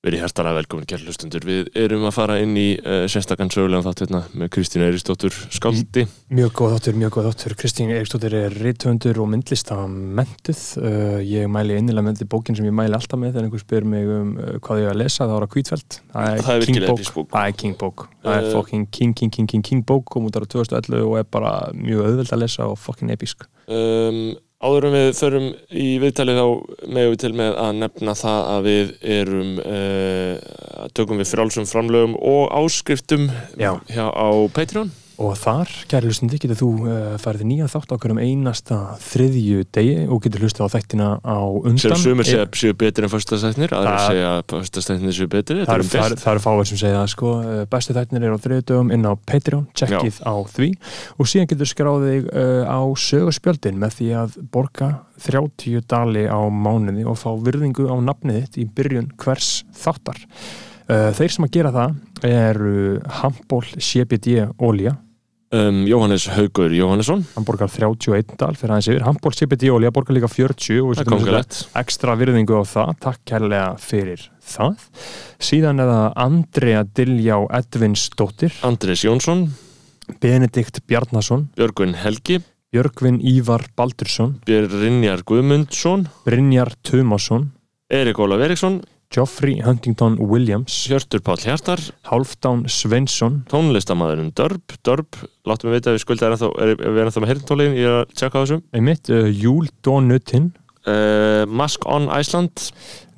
Verið hærtalega velkomin kærlustundur. Við erum að fara inn í uh, sérstakann sögulegan þátt hérna með Kristín Eiristóttur Skáldi. Mjög góð þáttur, mjög góð þáttur. Kristín Eiristóttur er rítvöndur og myndlistamentuð. Uh, ég mæli einnilega með því bókin sem ég mæli alltaf með þegar einhver spyr mig um uh, hvað ég er að lesa, það ára kvítfælt. Það er virkilega episk bók. Það er king bók. Það er fucking king, king, king, king, king bók, kom út ára 2011 og er bara mjög auðveld að lesa og fucking episk. Um, Áðurum við förum í viðtalið þá meðum við til með að nefna það að við erum uh, tökum við frálsum framlögum og áskriftum Já. hjá á Patreon Og þar, kæri hlustandi, getur þú uh, farið nýja þátt á hverjum einasta þriðju degi og getur hlustið á þættina á undan. sem sumir segja séu betur en fyrstastætnir aðra segja að fyrstastætnir séu betur Það eru, það, það eru fáið sem segja sko, uh, bestu þættinir eru á þriðju dögum inn á Patreon, checkið á því og síðan getur skráðið uh, á sögurspjöldin með því að borga 30 dali á mánuði og fá virðingu á nafnið þitt í byrjun hvers þáttar. Þeir sem að gera það eru Hamból CBD Olja um, Jóhannes Haugur Jóhannesson. Hann borgar 31 dal fyrir aðeins yfir. Hamból CBD olja borgar líka 40 og ekstra virðingu á það. Takk kærlega fyrir það. Síðan er það Andrea Diljá Edvinsdóttir. Andris Jónsson. Benedikt Bjarnason. Björgun Helgi. Björgvin Ívar Baldursson. Brynjar Guðmundsson. Brynjar Tumasson. Erik Ólaf Eriksson Geoffrey Huntington Williams. Hjörtur Páll Hjartar. Halfdán Svensson tónlistamæðurinn Dörb Dörb, láttum við vita að við skuldum er, við ennþá með heyrntólin ég er að tjekka á þessu. Einmitt, uh, Júl Donutinn uh, Mask on Iceland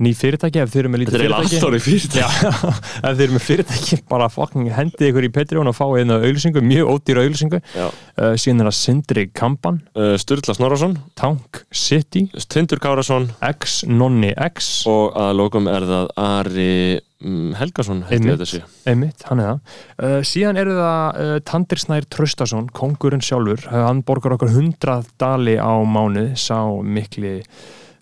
ný fyrirtæki ef þið eru með Þetta lítið er eiginlega allt orðið fyrirtæki. Já, ef þið eru með fyrirtæki bara fucking hendið ykkur í Patreon og fáið einu auðlýsingu, mjög ódýra auðlýsingu Já. uh, síðan er það Sindri Kampan uh, Sturla Snorarsson Tank City. Tindur Kárasson X Nonni X. Og að lokum er það Ari mm, Helgason þetta einmitt, hann er það. Uh, síðan eru það uh, Tandir Snær Traustason kongurinn sjálfur, hann borgar okkur 100 dali á mánuð sá mikli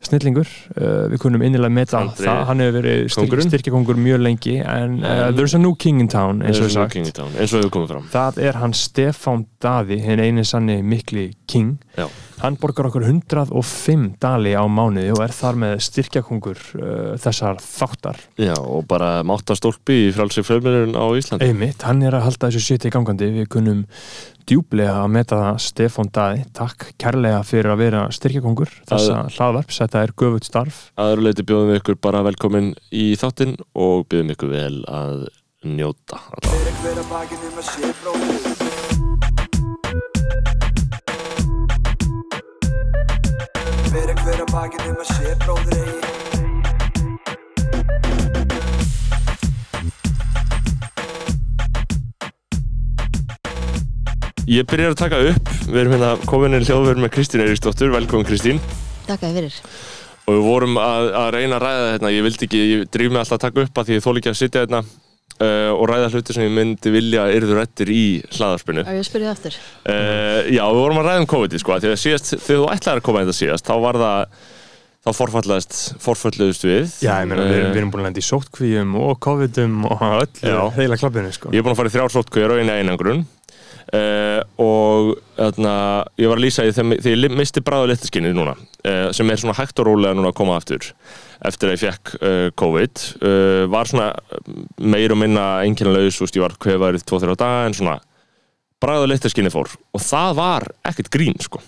snillingur uh, við kunum innilega meta Tandri það hann hefur verið styrkjakongur mjög lengi en uh, there's a new king in town eins og sagt. Town, eins og það er hann Stefán Daði hinn eini sanni mikli king. Já. Hann borgar okkur 105 dali á mánuði og er þar með styrkjakongur uh, þessar þáttar. Já, og bara máttastólpi í frálsig fjölmjörn á Íslandi. Einmitt, hann er að halda þessu séti í gangandi. Við kunum djúblega að meta það Stefán Daði, takk kærlega fyrir að vera styrkjakongur þessa hlaðvarps, þetta er göfut starf. Aðra leiti bjóðum við ykkur bara velkomin í þáttinn og bjóðum ykkur vel að njóta Fyrir hver að bakið um að sé bróðir eigi. Ég byrjar að taka upp, við erum hérna komin inn hljóðverð með Kristín Eiríksdóttur, velkomin Kristín. Takk að fyrir. og við vorum að, að reyna að ræða þetta ég vildi ekki, ég drýf mig alltaf að taka upp að því ég þól ekki að sitja hérna uh, og ræða hluti sem ég myndi vilja að yrður rættir í hlaðarspinu Á ég að spyrja aftur? uh, Já, við vorum að ræða um COVID sko, því að síðast, þegar þú ætlaðir að koma þetta síðast þá var það, þá forfallaðist forfalluðust við Já, ég meina, við, Eh, erum- við erum búin að lenda í sótkvíum og covidum og öllu Já. heila klappinu, sko. Ég er búin að fara í þrjár sótkvíjar og eina einangrun uh, og þarna, ég var að lýsa því þegar þegar ég misti bræðu littaskinnið núna uh, sem er svona hægt og rólega núna að koma aftur eftir að ég fekk uh, COVID. Uh, var svona meir og minna þú veist, ég var kvefaður í 2-3 daga en svona bræðu littaskinnið fór. Og það var ekkert grín, sko.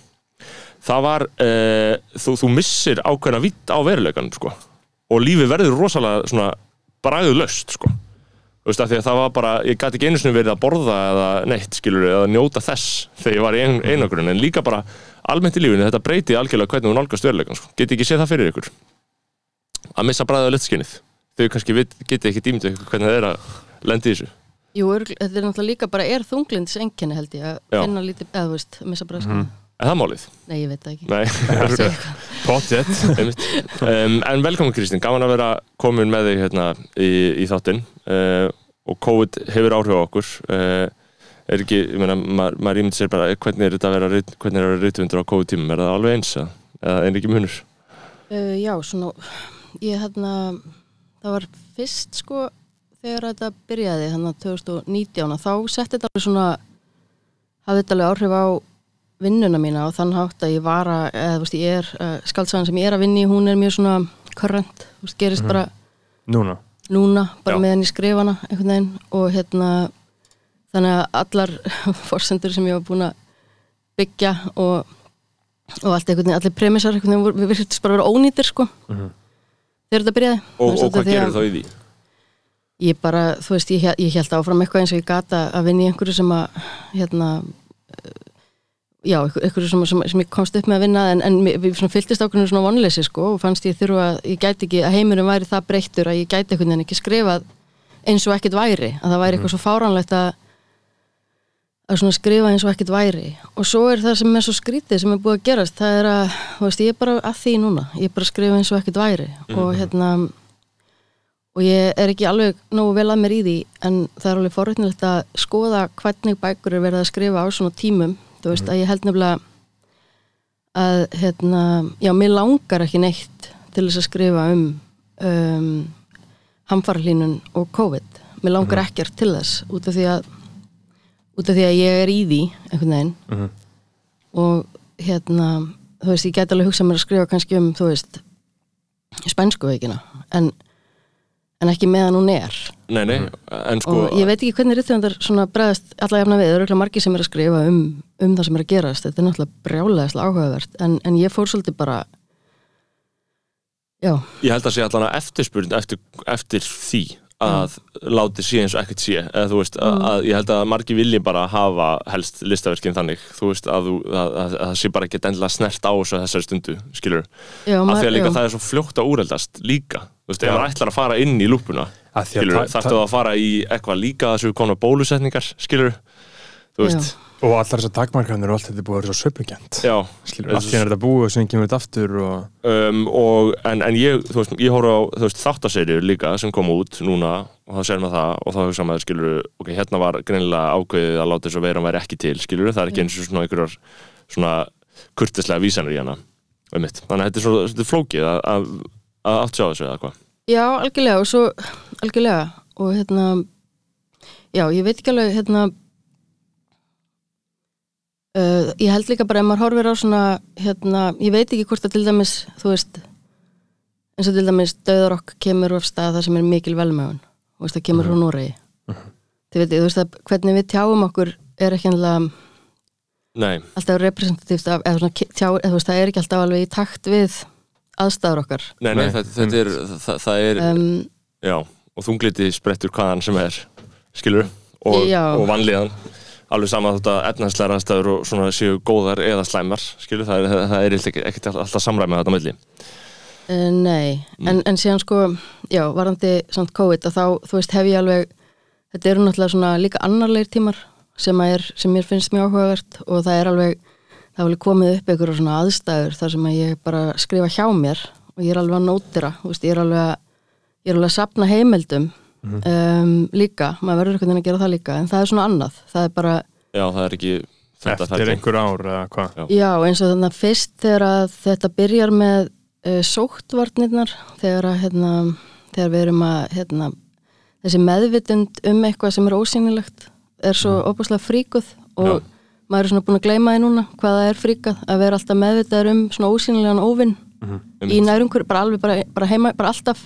Það var, uh, þú, þú missir ákveðna vitt á veruleikan, sko. Og lífið verður rosalega svona bræðulöst, sko. Þú veist, af því að það var bara, ég gæti ekki einu sinni verið að borða eða neitt, skilur eða njóta þess þegar ég var í ein, einangrun. En líka bara almennt í lífinu, þetta breyti algjörlega hvernig hún nálgast veruleikan, sko. Geti ekki séð það fyrir ykkur að missa bræðið á litskinnið þau kannski vit, geti ekki dýmdu hvernig það er að lendi í þessu. Jú, þetta er náttúrulega líka bara er þunglindis enginni held ég að finna lítið, eða þú veist, missa bara mm Er það málið? Nei, ég veit það ekki. Nei, að. Pottet. um, En velkomin Kristín, gaman að vera komin með þig hérna í, í þáttinn. Uh, og COVID hefur áhrif á okkur. Uh, er ekki, ég meina, maður, maður ímyndi sér bara hvernig er þetta að vera, hvernig er að vera rítuundur á COVID-tímum, er það alveg eins eða eða er ekki munur? Uh, já, svona, ég hérna, það var fyrst sko þegar þetta byrjaði, þannig að 2019 að þá setti þetta alveg svona, hafði þetta alveg áhrif á vinnuna mína og þann hátt að ég var að, eða þú veist, ég er, uh, skaldsagan sem ég er að vinni, hún er mjög svona current, þú veist, gerist bara Núna. núna bara Já. meðan ég skrifa hana einhvern veginn og hérna þannig að allar forsendur sem ég var búin að byggja og, og allt einhvern veginn, allir premissar einhvern veginn, við virtist bara að vera ónýtir sko þegar þetta byrjaði og, og hvað gerir þá í því? Ég bara, þú veist, ég, ég held áfram eitthvað eins og ég gata að vinna í einhverju sem að hérna eh, já, einhver- einhverju sem, sem, sem ég komst upp með að vinna en, en við fylltist ákveðinu svona vonleysi sko og fannst ég þurfa að, ég gæti ekki að heimurinn væri það breyttur að ég gæti einhvern veginn ekki skrifað eins og ekkert væri að það væri eitthvað svo fáránlegt að að skrifa eins og ekkert væri. Og svo er það sem er svo skrítið sem er búið að gerast það er að, þú veist, ég er bara að því núna. Ég er bara að skrifa eins og ekkert væri. Og hérna og ég er ekki alveg nógu vel að mér í því en það er alveg forrétnilegt að skoða hvernig bækur er verið að skrifa á svona tímum. Þú veist að ég held nefnilega að hérna, já, mér langar ekki neitt til þess að skrifa um, um hamfarlínun og COVID. Mér langar ekkert til þess út af því að út af því að ég er í því einhvern veginn. Mhm. og hérna þú veist, ég gæti alveg hugsað mér að skrifa kannski um, þú veist spænsku veikina en, en ekki meðan hún er. Nei, nei, sko og ég veit ekki hvernig rithöfundar svona bregðast alla jafna við, það eru örugglega margir sem er að skrifa um, um það sem er að gerast, þetta er náttúrulega brjálega áhugavert, en, en ég fór svolítið bara já, ég held að sé allan að eftirspurn eftir, eftir því að láti sé eins og ekkert sé. Eða þú veist, að, að ég held að margir vilji bara hafa helst listaverkin þannig. Þú veist, að, þú, að, að, að það sé bara ekki endilega snert á þessari stundu skilur, já, af því að líka já. það er svo fljótt að úreldast líka, þú veist, ef Já. maður ætlar að fara inn í lúpuna, skilur, þarftu ta- að fara í eitthvað líka þessu konar bólusetningar, skilur þú veist, Og allar þessar takmarkanir og allt þetta er búið að vera svo söpugjönd já. Skilur, allt henni er þetta búið og sem kemur þetta aftur og um, og, en, en ég, þú veist, ég horf á þú veist, þáttaserjur líka sem kom út núna og þá sér maður það og þá hugsa maður skilur, ok, hérna var greinilega ákveðið að láta þess að vera væri ekki til, skilur, það er ekki eins og svona einhverjar svona kurtislega vísanir í hana um mitt, þannig að þetta er svo þetta er flókið að, að, að átt sjá þessu eða hvað? Já, algjörlega og svo algjörlega og hérna já, ég veit ekki alveg hérna uh, ég held líka bara ef maður horfir á svona hérna, ég veit ekki hvort að til dæmis þú veist eins og til dæmis döðarokk kemur af stað það sem er mikil velmögun þú veist það kemur frá Noregi. Þið veit, þú veist að hvernig við tjáum okkur er ekki ennilega Nei, alltaf representatíft af, eða tjá, eða þú veist það er ekki alltaf alveg í takt við aðstæður okkar. Nei, nei, Nei, þetta, þetta er það, það er, um, já, og þungliti sprettur hvaðan sem er, skilur og, og vanlíðan alveg sama þetta efnanslega aðstæður og svona séu góðar eða slæmar skilur, það er, það er ekkert ekkert alltaf samræmið þetta á milli. Uh, nei, en, en síðan sko, já, varandi samt COVID að þá, þú veist, hef ég alveg, þetta eru náttúrulega svona líka annarleir tímar sem að er, sem mér finnst mjög áhugavert og það er alveg, það er alveg komið upp einhverja svona aðstæður þar sem að ég bara skrifa hjá mér og ég er alveg að nótira, þú veist, ég er alveg að, ég er alveg að sapna heimildum um, líka, maður verður einhvern veginn að gera það líka, en það er svona annað, það er bara, já, það er ekki eftir einhver ár eða hvað? Já. Já, eins og þannig að fyrst þegar að þetta byrjar með uh, sóttvarnirnar, þegar að hérna, þegar við erum að hérna, þessi meðvitund um eitthvað sem er ósýnilegt er svo mm. óbúslega fríkuð og Já. maður er svona búin að gleyma því núna hvað það er fríkað, að vera alltaf meðvitaður um svona ósýnilegan óvinn í nærumhverju, bara alveg, bara, bara heima, bara alltaf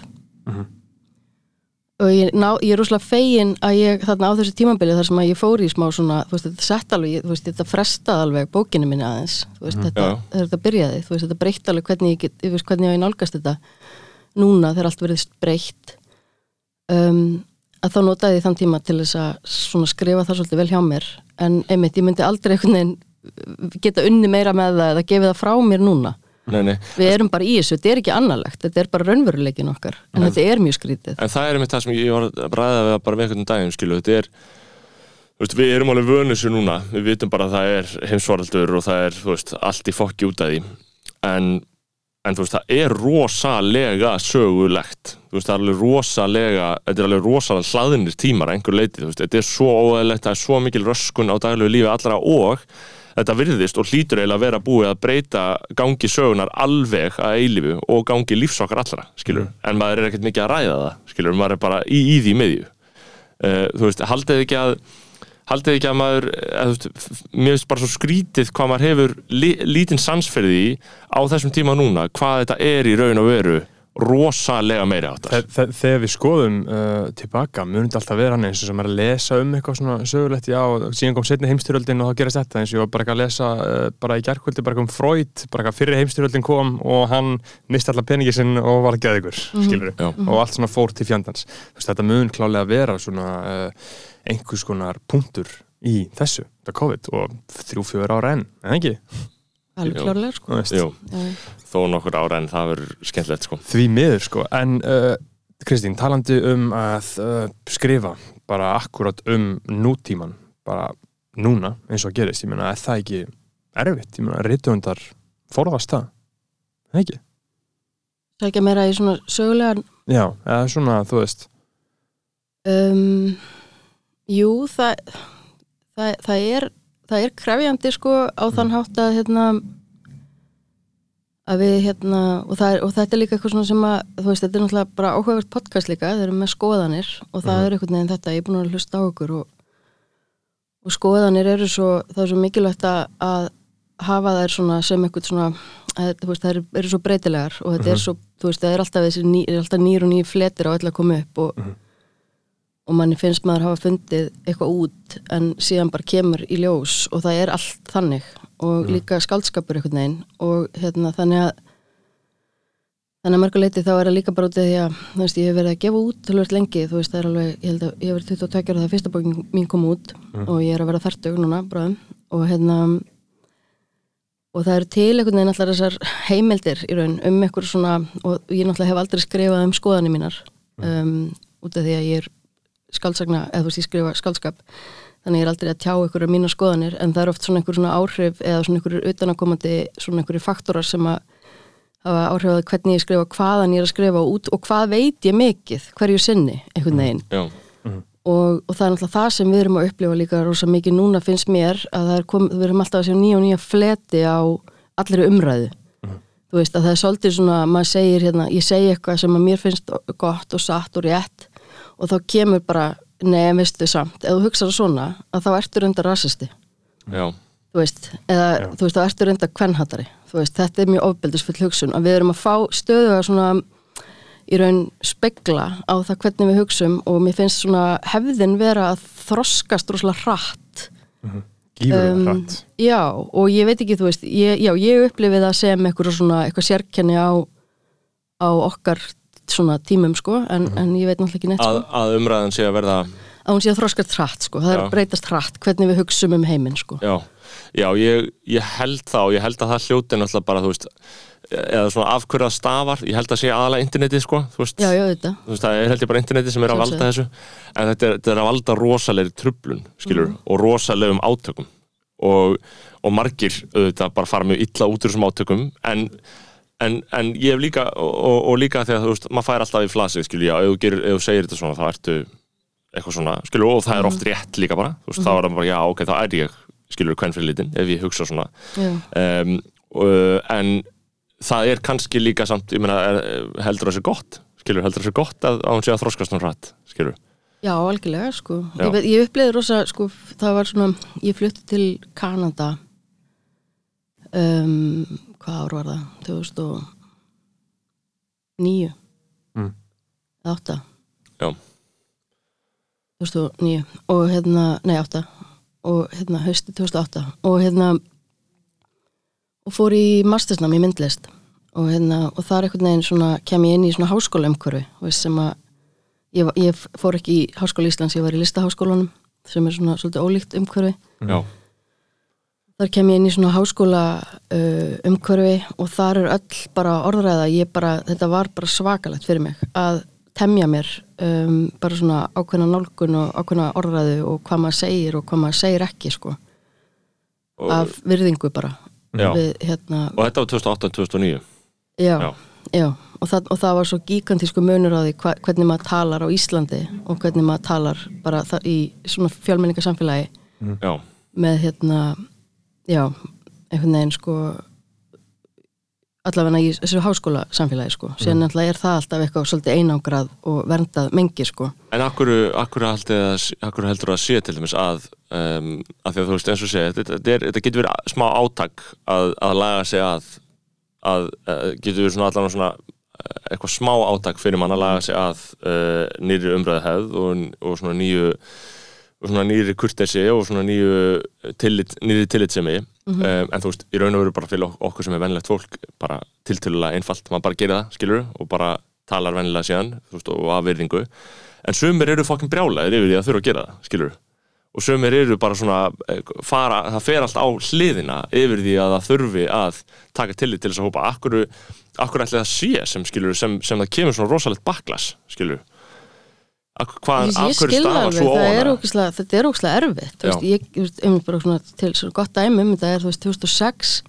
og ég, ná, ég er rosalega fegin að ég þarna á þessu tímabili þar sem að ég fór í smá svona, þú veist, þetta sett alveg, þú veist, þetta frestað alveg bókinu minni aðeins, þú veist, þetta, Já. þegar þetta byrjaði, þú veist, þetta breytt alveg hvernig ég get, ég veist, hvernig ég nálgast þetta núna þegar allt verið breytt. Um, að þá notaði ég þann tíma til þess að svona skrifa það svolítið vel hjá mér en einmitt, ég myndi aldrei einhvern veginn geta unni meira með það eða gefið það frá mér núna nei, nei. við erum bara í þessu, þetta er ekki annarlegt þetta er bara raunveruleikin okkar. En þetta er mjög skrítið. En það er einmitt það sem ég var að ræða við bara við einhvern daginn, skilu, þetta er veist, við erum alveg vönu þessu núna. Við vitum bara að það er heimsvaraldur og það er, þú veist, allt í fokki út af því. En, en þú veist, það er rosalega sögulegt. Þú veist, það er alveg rosalega þetta er alveg rosalega hlaðinir tímar einhver leiti, þú veist, þetta er svo óæðilegt það er svo mikil röskun á daglegu lífi allra og þetta virðist og hlýtur eiginlega að vera búið að breyta gangi sögunar alveg að eilífu og gangi lífsokkar allra, skilur, en maður er ekkert mikið að ræða það, skilur, maður er bara í, í því miðju. Uh, þú veist, haldið ekki að haldið ekki að maður eða, þú veist, mér finnst bara svo skrítið hvað maður hefur li, lítinn sansferði á þessum tíma núna, hvað þetta er í raun og veru rosalega meiri áttar Þe- þe- Þegar við skoðum uh, tilbaka munum þetta alltaf vera hann eins og sem er að lesa um eitthvað svona sögulegt, já, síðan kom setni heimstyrjöldin og þá gerast þetta eins og ég var bara ekki að lesa uh, bara í gærkvöldi, bara um Freud bara ekki fyrir heimstyrjöldin kom og hann misti allar peningi sinn og var geðigur skilur Já. og allt svona fór til fjandans. Þú veist, þetta mun klálega vera svona uh, einhvers konar punktur í þessu, þetta COVID og þrjú, fjögur ára enn, en ekki alveg klárlega sko. þó nokkur ára en það verður skemmtilegt sko. Því miður sko. En uh, Kristín, talandi um að uh, skrifa bara akkurat um nútíman bara núna eins og að gerist, ég meina er það ekki erfitt, ég meina rithöndar forðast það, Er það ekki? sækja meira í svona sögulegan Já, eða svona, þú veist. Um, jú það, það, það er það er krefjandi sko á þann hátt að hérna að við hérna og, það er, og þetta er líka eitthvað svona sem að þú veist, þetta er náttúrulega bara áhugavert podcast líka þeir eru með skoðanir og það er einhvern veginn þetta ég er búin að hlusta á okkur og, og skoðanir eru svo það er svo mikilvægt að, hafa þær svona sem eitthvað svona að, veist, þær eru svo breytilegar og þetta er svo, þú veist, það er alltaf ný, er alltaf nýr og nýr fletir á öll að koma upp og og manni finnst maður hafa fundið eitthvað út en síðan bara kemur í ljós og það er allt þannig. Og líka skaldskapur einhvern veginn. Og hérna þannig að þannig að mörguleiti þá er það líka bara út því að þú veist ég hef verið að gefa út tölvöld lengi. Þú veist það er alveg, ég held að ég hef verið 22 ára þegar fyrsta bókin mín kom út. Og ég er að vera þertug núna bráðum. Og hérna og það eru til einhvern veginn allar þessar heimildir í raun um einhver svona og ég náttúrulega hef aldrei skrifað um skoðanir mínar um, út af því að ég er skaldsagna, eða þú veist ég skrifa skaldskap þannig ég er aldrei að tjá ykkur af mína skoðanir en það er oft svona einhver svona áhrif eða svona einhver utanakomandi svona einhverju faktorar sem að hafa áhrif að hvernig ég skrifa, hvaðan ég er að skrifa út og hvað veit ég mikið, hverju sinni einhvern veginn. Já, og, og það er náttúrulega það sem við erum að upplifa líka rosa mikið núna finnst mér að það er kom, við erum alltaf að sjá nýja og nýja fleti á allir umræðu. Þú veist að það er svolítið svona maður segir hérna, ég segi eitthvað sem að mér finnst gott og satt og rétt og þá kemur bara, nei, veistu samt ef þú hugsaður svona, að þá ertu reynda rasisti. Já, þú veist, eða þú veist, þá ertu reynda kvennhattari, þú veist, þetta er mjög ofbeldisfull hugsun, að við erum að fá stöðu að svona í raun spegla á það hvernig við hugsum og mér finnst svona hefðin vera að þroskast rosalega hratt. Gífurlega Um, hratt. Já, og ég veit ekki, þú veist, ég, já, ég upplifið það sem eitthvað svona, eitthvað sérkenni á, á okkar svona tímum, sko, en, en ég veit náttúrulega ekki neitt, að, sko, að umræðan sé að verða að hún sé að þroskast hratt, sko, það er Já. að breytast hratt, hvernig við hugsum um heiminn, sko. Já, já ég, ég held það og ég held að það hljóti náttúrulega bara, þú veist eða svona afhverjað stafar, ég held að sé aðalega internetið, sko, þú veist, Já, já, þetta. þú veist það er held ég bara internetið sem er að valda þessu. En þetta er, þetta er að valda rosalegri trublun skilur, og rosalegum átökum. Og, og margir auðvitað bara fara mjög illa út úr þessum átökum en, en, en ég hef líka og, og, og líka þegar þú veist, maður fær alltaf í flasið skilur, já, ef þú, segir þetta svona þá ertu eitthvað svona, skilur, og það er oft rétt líka bara, þú veist, þá er það bara, já, ok, þá er ég skilur, hvern fyrir litin, ef ég hugsa svona. Um, og, en það er kannski líka samt, ég meina, heldur það sér gott skilur, heldur það sér gott að, að hún sé að þroskast hún hratt, skilur? Já, algjörlega, sko. Já. Ég, ég upplifið rosa, sko, það var svona, ég flutti til Kanada, um, hvað ár var það? 2009. Mm. Eða 8. Já. 2009 og hérna, nei 8 og hérna hausti 2008 og hérna og fór í mastersnam í myndlist og hérna og það er einhvern veginn svona kem ég inn í svona háskóla umhverfi sem að ég, ég fór ekki í háskóla Íslands, ég var í listaháskólanum sem er svona svolítið ólíkt umhverfi Já, þar kem ég inn í svona háskóla uh, umhverfi og þar er öll bara orðræða, ég bara, þetta var bara svakalegt fyrir mig að temja mér um, bara svona ákveðna nálgun og ákveðna orðræðu og hvað maður segir og hvað maður segir ekki sko, og, af virðingu bara. Við hérna, og þetta var 2008-2009 já, Já. já. Og, það, og það var svo gigantísku munur á því hva, hvernig maður talar á Íslandi og hvernig maður talar bara í svona fjölmenningarsamfélagi Já, með hérna já, einhvern veginn sko allavega í þessu háskóla samfélagi sko. Síðan náttúrulega er það alltaf eitthvað svolítið einangrað og verndað mengi sko. En akkur, akkur, akkur heldur það að sé til dæmis að um, að því að þú veist eins og segja þetta, þetta, þetta getur verið smá átak að, að laga sig að að uh, getur verið svona allan svona eh, eitthvað smá átak fyrir mann að laga sig að uh, nýri umræðahefð og, og svona nýju svona nýri kurtesi og svona nýju tillit, nýri tillitsemi um, en þú veist, í raun og veru bara fyrir ok- okkur sem er venlegt fólk bara tiltölulega einfalt, maður bara gerir það, skilur og bara talar venlega síðan þú veist, og af virðingu. En sumir eru fokkin brjálæðir yfir því að þurfa að gera það, skilur og sumir eru bara svona eh, fara, það fer allt á hliðina yfir því að það þurfi að taka tillit til þess að hópa. Akkur, akkur ætli það sé sem skilur sem, sem það kemur svona rosalegt baklas skilur hvað, af hverju alveg, svo er óana ógislega, þetta er ógislega erfitt veist, ég, um svona til svona gott dæmi um þetta er, þú veist, 2006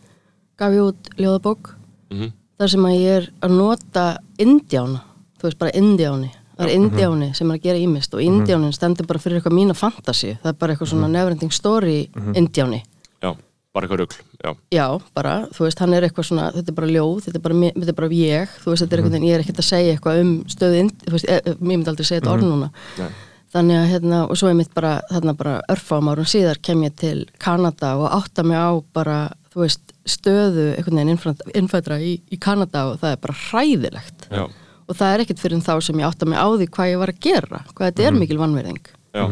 gaf ég út ljóðabók Mhm. þar sem að ég er að nota indjána, þú veist, bara indjáni það er indjáni sem er að gera ímist og indjánin stendur bara fyrir eitthvað mína fantasi það er bara eitthvað svona neverending story indjáni já, bara eitthvað rugl já, Já, bara, þú veist, hann er eitthvað svona, þetta er bara ljóð, þetta er bara, þetta er bara ég, þú veist, þetta er eitthvað, ég er ekkert að segja eitthvað um stöðu, inn- þú veist, e, e, mér myndi aldrei segja þetta orð núna. Nei. Þannig að, hérna, og svo er mitt bara, þarna bara örfám árum síðar kem ég til Kanada og átta mig á bara, þú veist, stöðu einhvern veginn innfæ- innfædra í, í Kanada og það er bara hræðilegt. já, Og það er ekkert fyrir þá sem ég átta mig á því hvað ég var að gera, hvað þetta er mikil vannverðing já,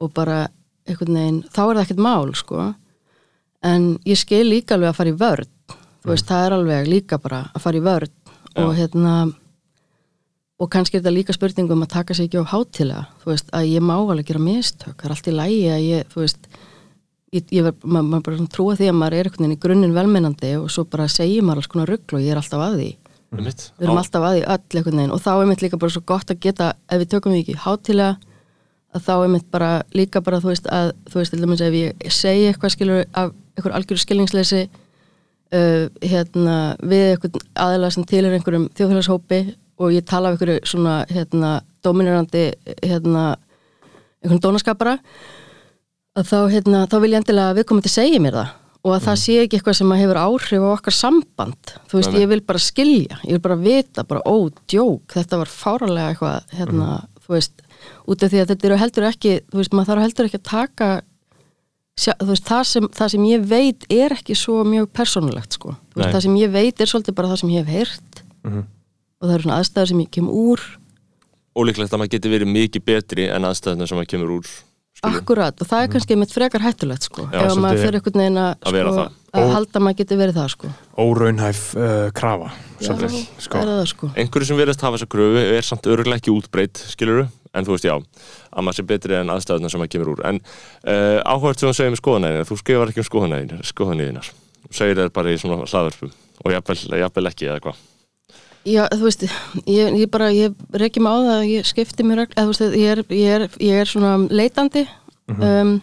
og bara einhvern veginn, þá er það ekkert mál sko, en ég skil líka alveg að fara í vörn. Þú veist, það er alveg líka bara að fara í vörn. Og hérna og kannski er þetta líka spurning um að taka sig ekki á hátilega, þú veist, að ég má alveg gera mistök, það er allt í lægi að ég, þú veist ég, ég verð, maður ma bara trúa því að maður er einhvern veginn í grunninn velmennandi og svo bara segir maður alls konar rugl og ég er alltaf að því. Einmitt. Við erum alltaf að því öll einhvern veginn. Og þá er mitt líka bara svo gott að geta ef við tökum því ekki hátilega að þá er mitt bara líka bara þú veist að þú veist til dæmis ef ég segi eitthvað skilur af einhver algjör skilningsleysi uh, hérna við einhvern aðeila sem til er einhverjum þjóðfélagshópi og ég tala af einhverju svona hérna dominerandi hérna einhvern dónaskapara að þá hérna þá vil ég endilega viðkomandi segja mér það og að það sé ekki eitthvað sem hefur áhrif á okkar samband. Þú veist, nei. ég vil bara skilja, ég vil bara vita bara, ó, djók, þetta var fáralega eitthvað, hérna, þú veist út af því að þetta eru heldur ekki þú veist, maður þarf heldur ekki að taka þú veist, það sem, það sem ég veit er ekki svo mjög persónulegt sko, þú veist, Nei. það sem ég veit er svolítið bara það sem ég hef heyrt og það eru svona aðstæður sem ég kem úr ólíklegt að maður geti verið mikið betri en aðstæðuna sem maður kemur úr skilur. Akkurat, og það er kannski mitt frekar hættulegt sko, Já, ef maður fyrir einhvern veginn að, að sko, það. halda að maður geti verið það sko óraunhæf uh, krafa Já, sko. er það sko einhverju sem verðast hafa þessa kröfu er samt örgulega ekki útbreytt, skiluru en þú veist já, að maður sé betri en aðstæðuna sem maður kemur úr. En uh, áhugað sem þú segir með skoðanæðina, þú skrifar ekki um skoðanæðina skoðanæðinar, þú segir það bara í svona hlaðvörpum og jafnvel, jafnvel ekki eða hvað? Já, þú veist, ég, ég bara, ég reyki mig á það að ég skipti mér regl, eða þú veist, ég er, ég er, ég er svona leitandi um,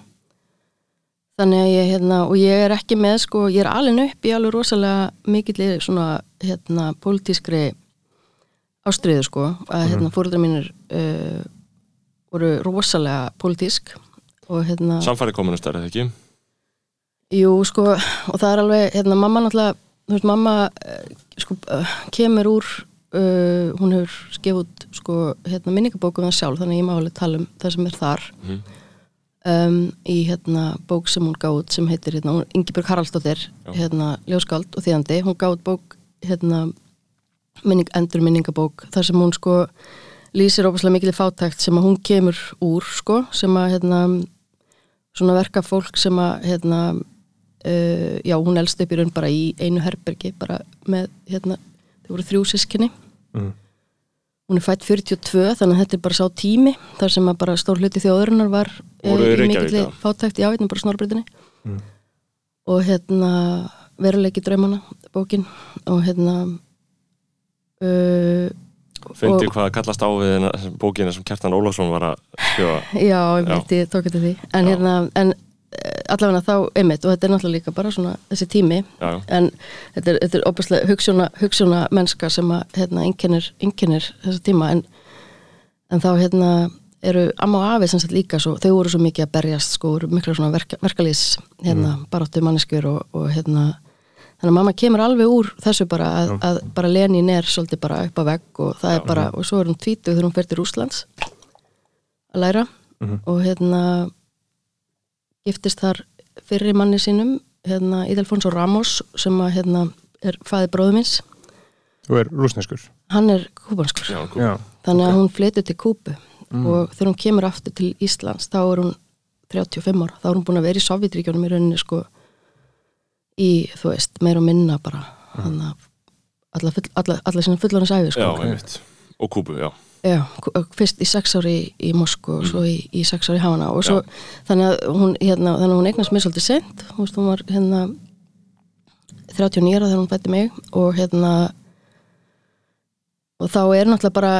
þannig að ég, hérna, og ég er ekki með, sko, ég er alveg upp í alveg rosalega mikill svona, hérna, pólitískri ástriðu, sko, að, hérna, fóruldra mínir uh, voru rosalega pólitísk og, hérna, Samfæri komunustar, eða ekki? Jú, sko, og það er alveg, hérna, mamma náttúrulega, þú veist, mamma, eh, sko, eh, kemur úr, uh, hún hefur skefið út, sko, hérna, minningabóku um það sjálf, þannig að ég má alveg tala um það sem er þar, Mhm. um, í, hérna, bók sem hún gáð sem heitir, hérna, Ingibjörg Haraldsdóttir, hérna, ljóskáld og þýðandi, hún gáð bók, hérna, minning, endur minningabók, þar sem hún, sko, lýsir óbúslega mikil fátækt sem að hún kemur úr, sko, sem að, hérna, svona verka fólk sem að, hérna, uh, já, hún elst upp í raun bara í einu herbergi, bara með, hérna, þau voru þrjú sískinni. Mm. Hún er fætt 42, þannig að þetta er bara sá tími, þar sem að bara stór hluti þjóðurinnar var eh, Voru í í fátækt, já, hérna bara snorbritinni. Mm. Og hérna, veruleiki draumana, bókin, og hérna, uh, Fyndi Og- hvað kallast á við bókina sem Kjartan Ólafsson var að skrifa. Já, einmitt, ég tók þetta því. En, hérna, en eh, allavega þá einmitt og þetta er náttúrulega líka bara svona þessi tími. Já, já. en þetta er, þetta er opaslega hugsjóna, hugsjóna mennska sem að hérna, einkennir þessa tíma. En, en þá hérna eru amma og afi sem sagt líka svo, þau voru svo mikið að berjast sko, mikla svona verka, verkalýs hérna, mm. baráttu manneskjur og, og hérna þannig að mamma kemur alveg úr þessu bara að, að bara Lenin er svolítið bara upp á vegg og það er bara, og svo er hún tvítug þegar hún fer til Rúslands að læra. Og hérna giftist þar fyrri manni sínum hérna Ídelfons og Ramos sem að hérna er fæði bróðumins Þú er rúsneskur hann er kúbanskur. Já, kú- Já, þannig að hún flytur til Kúbu. Og þegar hún kemur aftur til Íslands þá er hún 35 ára. Þá er hún búin að vera í Sovjetríkjónum í rauninni sko í, þú veist, meira og minna bara að alla, full, alla, alla sinna fullorins æfi já, sko. einmitt. Og Kúbu, já. Já, fyrst í sex ári í, í Moskú og svo í, í sex ári í Havana. Og svo, þannig að hún, hérna, þannig að hún eignast mér svolítið sent, þú veist, hún var hérna 39 ára þegar hún fætti mig. Og hérna og þá er náttúrulega bara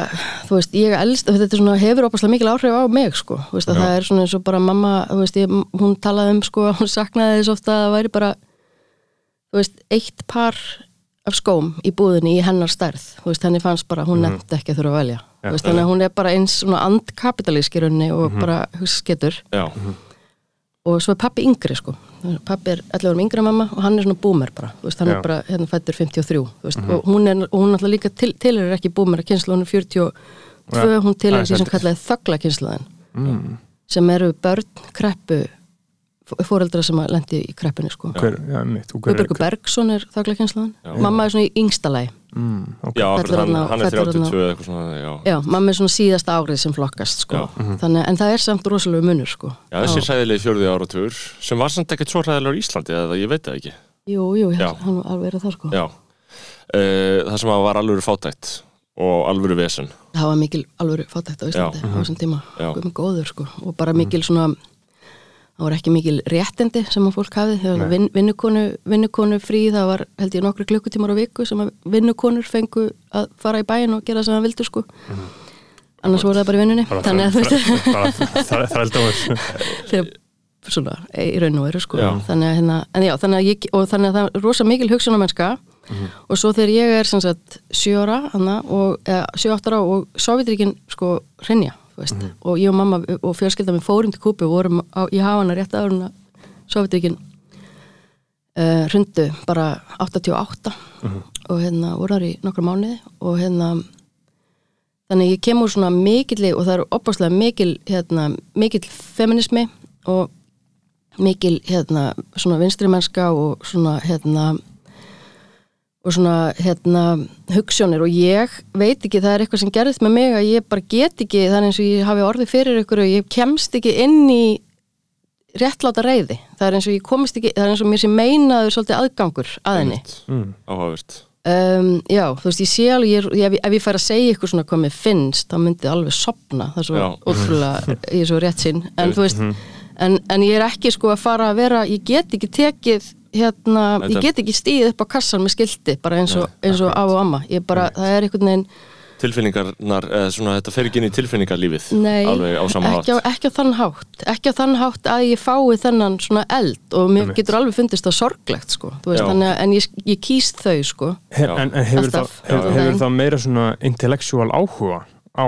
þú veist, ég elst, þetta er svona hefur opaslega mikil áhrif á mig, sko, þú veist, að Já. það er svona eins og bara mamma, þú veist, ég, hún talaði um sko, hún saknaði þess ofta að það væri bara veist, eitt par af skóm í búðinni í hennar stærð þú veist, henni fannst bara, hún nefndi ekki að þurfa að velja. Þú veist, þannig að hún er bara eins svona andkapitalísk í rauninni og bara hugsa sketur Já, og svo er pappi yngri sko. Pappi er 11 árum yngri mamma og hann er svona boomer bara, hann Já. er bara hérna fættur 53, þú veist, og hún er og hún alltaf líka til, til er ekki boomer að kynslu, hún er 42, Ja. hún til er Aðeins því sem kallaði þögla kynsluðin mm. sem eru börn, kreppu fóreldra sem að lendi í kreppunni sko er- Guðbergur Bergson er Já. mamma er svona í yngsta lagi mm, ok. já hann, þarna- hann er fellur 32 þarna- eða eitthvað svona Já, Já, mamma er svona síðasta árið sem flokkast sko. Já. Þannig, en það er samt rosalega munur sko. já þessi sæðilegi fjörði áratugur sem var samt ekkert svo hræðilegur í Íslandi eða ég veit það ekki Jú, jú, Já. hann var alveg er það sko. Já, uh, það sem að var alvöru fátækt og alvöru vesen Það var mikil alvöru fátækt á Íslandi Já. á þessum tíma, góður sko. og bara mikil svona það var ekki mikil réttindi sem að fólk hafði. Það var vin, vinnukonu, vinnukonu frí það var held ég nokkru klukkutímar á viku sem að vinnukonur fengu að fara í bæin og gera sem það vildu sko. annars voru það bara í vinnunni. Þannig að þú veist. þegar svona í raun og veru sko. Já. þannig að, hérna, en já, þannig að ég, og þannig að það er rosa mikil hugsunamennska og svo þegar ég er sem sagt 7 ára hana, og, eða 7-8 ára og Sovjetríkin sko hrinja veist, og ég og mamma og fjölskylda mér fórum til Kúpu og vorum á, í hafana rétt áður en að Sovjetríkin uh, hrundu bara 88 og hérna voru þar í nokkra mánuði og hérna þannig ég kemur svona mikilli og það eru opaslega mikil hérna, mikil feminismi og mikil hérna svona vinstri mennska og svona hérna og svona hérna hugssjónir og ég veit ekki það er eitthvað sem gerðist með mig að ég bara get ekki það er eins og ég hafi orðið fyrir ykkur og ég kemst ekki inn í réttláta reyði það er eins og ég komist ekki, það er eins og mér sem meinaður svolítið aðgangur að henni. Mm. Áhugavert. Um, já, þú veist, ég sé alveg, ég, ég, ef ég fær að segja ykkur svona hvað mér finnst, þá myndi ég alveg sopna, það er svo ótrúlega, ég er svo rétt sinn, en þú veist, en, en ég er ekki sko að fara að vera, ég get ekki tekið, hérna, ég get ekki stíð upp á kassan með skilti, bara eins og, eins og af og amma, ég bara, það er einhvern veginn, Tilfinningarnar, eða svona þetta fer ekki inn í tilfinningarlífið nei, alveg á sama hátt ekki, á, ekki á þann hátt, ekki á þann hátt að ég fái þennan svona eld og mér Einmitt. getur alveg fundist það sorglegt, sko, þú veist, þannig að, en ég, ég kýst þau, sko, Her, en, en hefur, það, hefur, hefur það meira svona intellektual áhuga á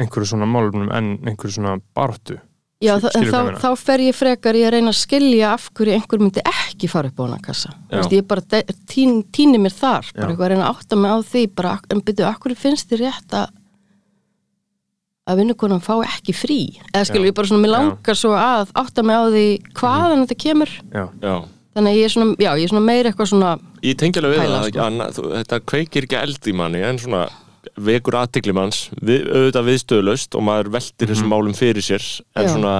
einhverju svona málumnum en einhverju svona bartu Já, þá, ég þá fer ég frekar í að reyna að skilja af hverju einhver myndi ekki fara upp á hana kassa. Þú Já. Veist, ég bara tín, tíni mér þar, bara Já. eitthvað að reyna að átta mig á því, bara, en byrju, af hverju finnst þið rétt að að vinnukonan fá ekki frí? Eða skilur Já. ég bara svona, mér Já. langar svo að átta mig á því hvaðan þetta kemur. Já, Já, Þannig að ég er svona, já, ég er svona meira eitthvað svona, ég tengi alveg við það sko. Þetta kveikir ekki eld í manni en svona vekur aðtikli manns. Við, auðvitað viðstöðlaust og maður veltir þessum málum fyrir sér en Já. svona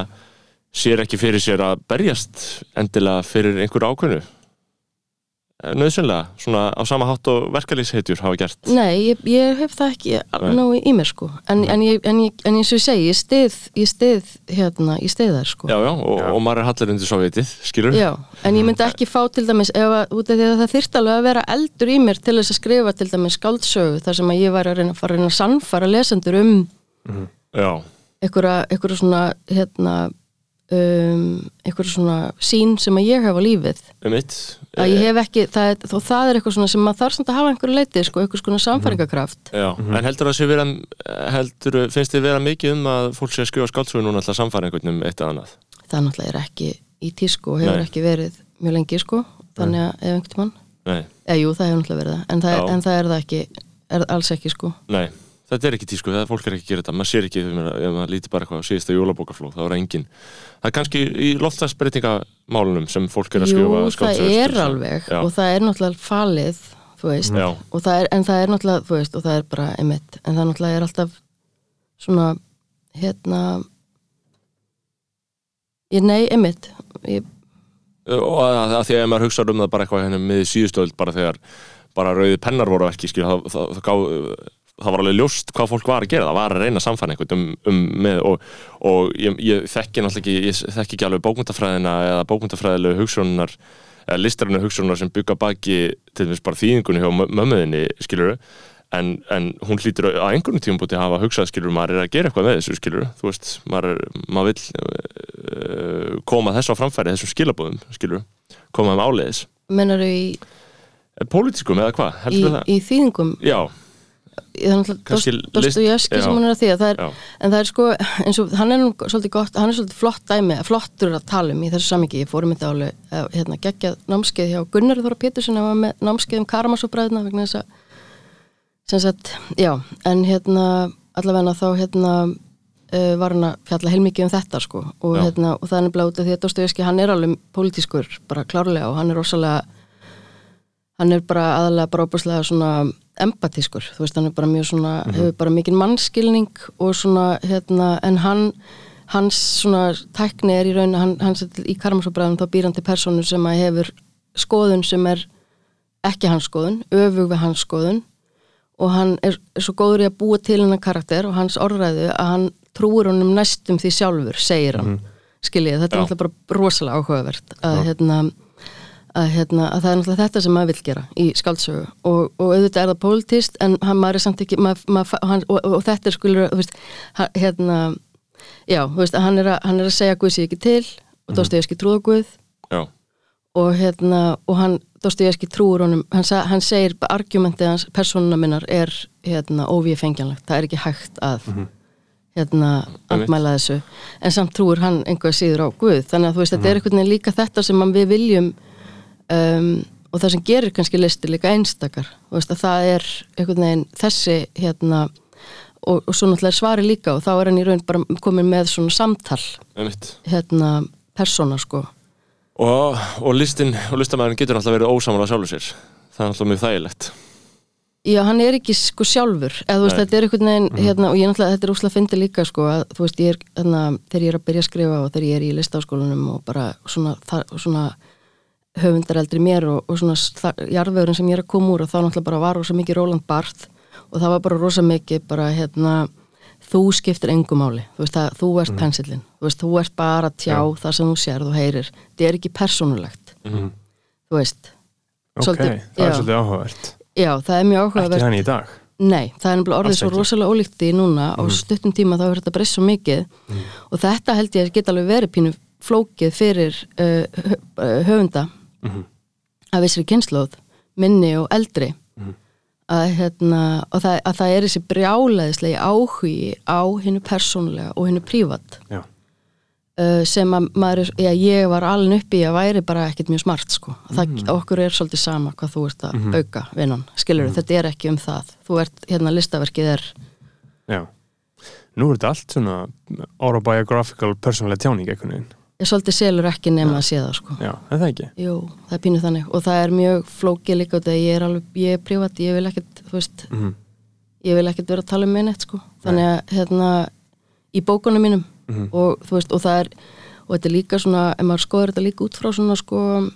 sér ekki fyrir sér að berjast endilega fyrir einhverju ákveðnu nöðsynlega, svona á sama hátt og verkalýsheitjur hafa gert? Nei, ég, ég hef það ekki náðu í mér, sko. En, en, ég, en, ég, en eins og ég segi, ég stið, ég stið, hérna, ég stið þær, sko. Já, já, og, og maður er hallar undir sovjetið, skilur Já, en ég myndi ekki fá til dæmis ef að, út af því að það þyrfti alveg að vera eldur í mér til þess að skrifa til dæmis skáldsögu þar sem að ég væri að reyna að fara að reyna að sannfara lesendur um Já, einhverja, einhverja svona hérna um, einhverja svona sín sem að ég hef á lífið. Um mitt að ég hef ekki, það er, þó það er eitthvað svona sem maður þarf samt að hafa einhverju leitið, sko, einhvers konar samfæringakraft Já, en heldur það sé vera heldur, finnst þið vera mikið um að fólk sé að skrifa skáldsögu núna alltaf samfæra einhvern um eitt eða annað? Það náttúrulega er ekki í tísku og hefur Nei. ekki verið mjög lengi, sko þannig að ef einhvern mann, Nei, eða jú, það hefur náttúrulega verið það en það, Já. er, en það er það ekki, er alls ekki, sko. Nei, þetta er ekki tísku það fólk er ekki að gera þetta, maður sér ekki ef maður, ef maður líti bara eitthvað á síðasta jólabókaflóð þá er engin, það er kannski í loftslagsbreytingamálunum sem fólk er að skrifa Jú, það er að- alveg Já. og það er náttúrulega falið þú veist. Það er, en það er náttúrulega, þú veist og það er bara einmitt, en það náttúrulega er alltaf svona hérna ég nei, einmitt ég, og að, að því að maður hugsaður um það bara eitthvað hérna með síðustöld bara þegar bara rauði pennar voru ekki skil, það, það, það, gá, það var alveg ljóst hvað fólk var að gera, það var að reyna að samfæna einhvern um, um með og, og ég, ég þekki náttúrulega ekki, ég þekki ekki alveg bókmyndafræðina eða bókmyndafræðilegu hugsunar eða listarinu hugsunar sem bygga baki til þess bara þýðingunni hjá mö- mömmuðinni skilur en, en hún hlýtur á einhvern tíum búti að hafa hugsað skilur maður er að gera eitthvað með þessu skilur þú veist, maður, maður vill uh, koma þessu á framfæri þessum skilabúðum skilur, koma þeim áleiðis. Mennar í, Pólitískum eða hvað, í, í þýðingum? Já, það náttúrulega Kannski Dost- list- Dostoyevski já. sem hann er að því það er, en það er sko, eins og hann er nú svolítið gott, hann er svolítið flott dæmi flottur að tala um í þessu samingi ég fórum þetta eh, hérna, geggjað námskeið hjá Gunnar Þóra Pétursen að var með námskeið um Karamazov-bræðina vegna þess að sem sagt, já, en hérna allavega þá hérna uh, var hann að fjalla heilmikið um þetta sko. Og, hérna, og það er nefnilega út af því að Dostoyevski hann er alveg pólitískur, bara klárlega og hann er rosalega hann er bara aðalega bara opaslega svona empatískur, þú veist, hann er bara mjög svona hefur bara mikinn mannskilning og svona, hérna, en hann hans svona tækni er í raun hann, hans í karmasóbræðum þá býr hann til persónu sem að hefur skoðun sem er ekki hans skoðun, öfug við hans skoðun. Og hann er, er svo góður í að búa til hennar karakter og hans orðræðu að hann trúir honum næstum því sjálfur, segir hann. Skiljið, þetta er Já. náttúrulega bara rosalega áhugavert að, hérna, að, hérna, að það er náttúrulega þetta sem maður vill gera í skáldsögu. Og, og auðvitað er það pólitíst en hann maður er samt ekki maður, maður, hann, og, og, þetta er skulur veist, hérna já, veist, hann er að, hann er að segja Guð sé ekki til og Dostoyevski trúða Guð. Og hérna, og hann Dostoyevski trúur honum, hann, hann segir argumentið hans, persónuna minnar er hérna óvíð fengjanlegt, það er ekki hægt að hérna andmæla þessu, en samt trúur hann einhver síður á Guð, þannig að þú veist, þetta er einhvern veginn líka þetta sem við viljum um, og það sem gerir kannski listi líka einstakar, veist að það er einhvern veginn þessi hérna og, og svo náttúrulega svari líka og þá er hann í raun bara komin með svona samtal hérna persóna sko. Og, og listin og listamæðurinn getur alltaf verið ósamála sjálfur sér. Það er alltaf mjög þægilegt. Já, hann er ekki sko sjálfur. Eða þú veist, þetta er einhvern veginn hérna, og ég náttúrulega, þetta er úslega fyndi líka sko að þú veist, ég er, hérna, þegar ég er að byrja að skrifa og þegar ég er í listaháskólanum og bara svona, svona höfundar eldri mér og, og svona jarðvegurinn sem ég er að koma úr og þá náttúrulega bara var rosa mikið Roland Barth og það var bara rosa mikið bara hérna þú skiptir engu máli, þú veist að þú ert pensillin, þú veist, þú ert bara að tjá það sem þú sérð og heyrir, þetta er ekki persónulegt, Mhm. þú veist ok, Svolítið- það er já. svolítið áhugavert. Já, það er mjög ekki áhugavert. þannig í dag? Nei, það er nefnilega orðið svo ekki. rosalega ólíkt í núna og stuttum tíma þá er þetta breyst svo mikið. Og þetta held ég geta alveg verið pínu flókið fyrir uh, hö- uh, höfunda að vissri kynnslóð, minni og eldri að, hérna, og það, að það er þessi brjálæðislegi áhugi á hinnu persónulega og hinnu prívat uh, sem að maður, já, ég var alveg upp í að væri bara ekkert mjög smart sko. það, okkur er svolítið sama hvað þú ert að bauka vinnan, skilur þetta er ekki um það, þú ert, hérna listaverkið er já. Nú er þetta allt svona autobiographical personlega tjáning veginn ég svolítið selur ekki nema að sé það sko. já, er það ekki? Jú, það er pínu þannig. Og það er mjög flókið líka út að ég er alveg, ég er privat, ég vil ekkert þú veist, Mhm. ég vil ekkert vera að tala um mig neitt sko, þannig að hérna í bókunum mínum. Mhm. og þú veist, og það er og þetta er líka svona, ef maður skoður þetta líka út frá svona sko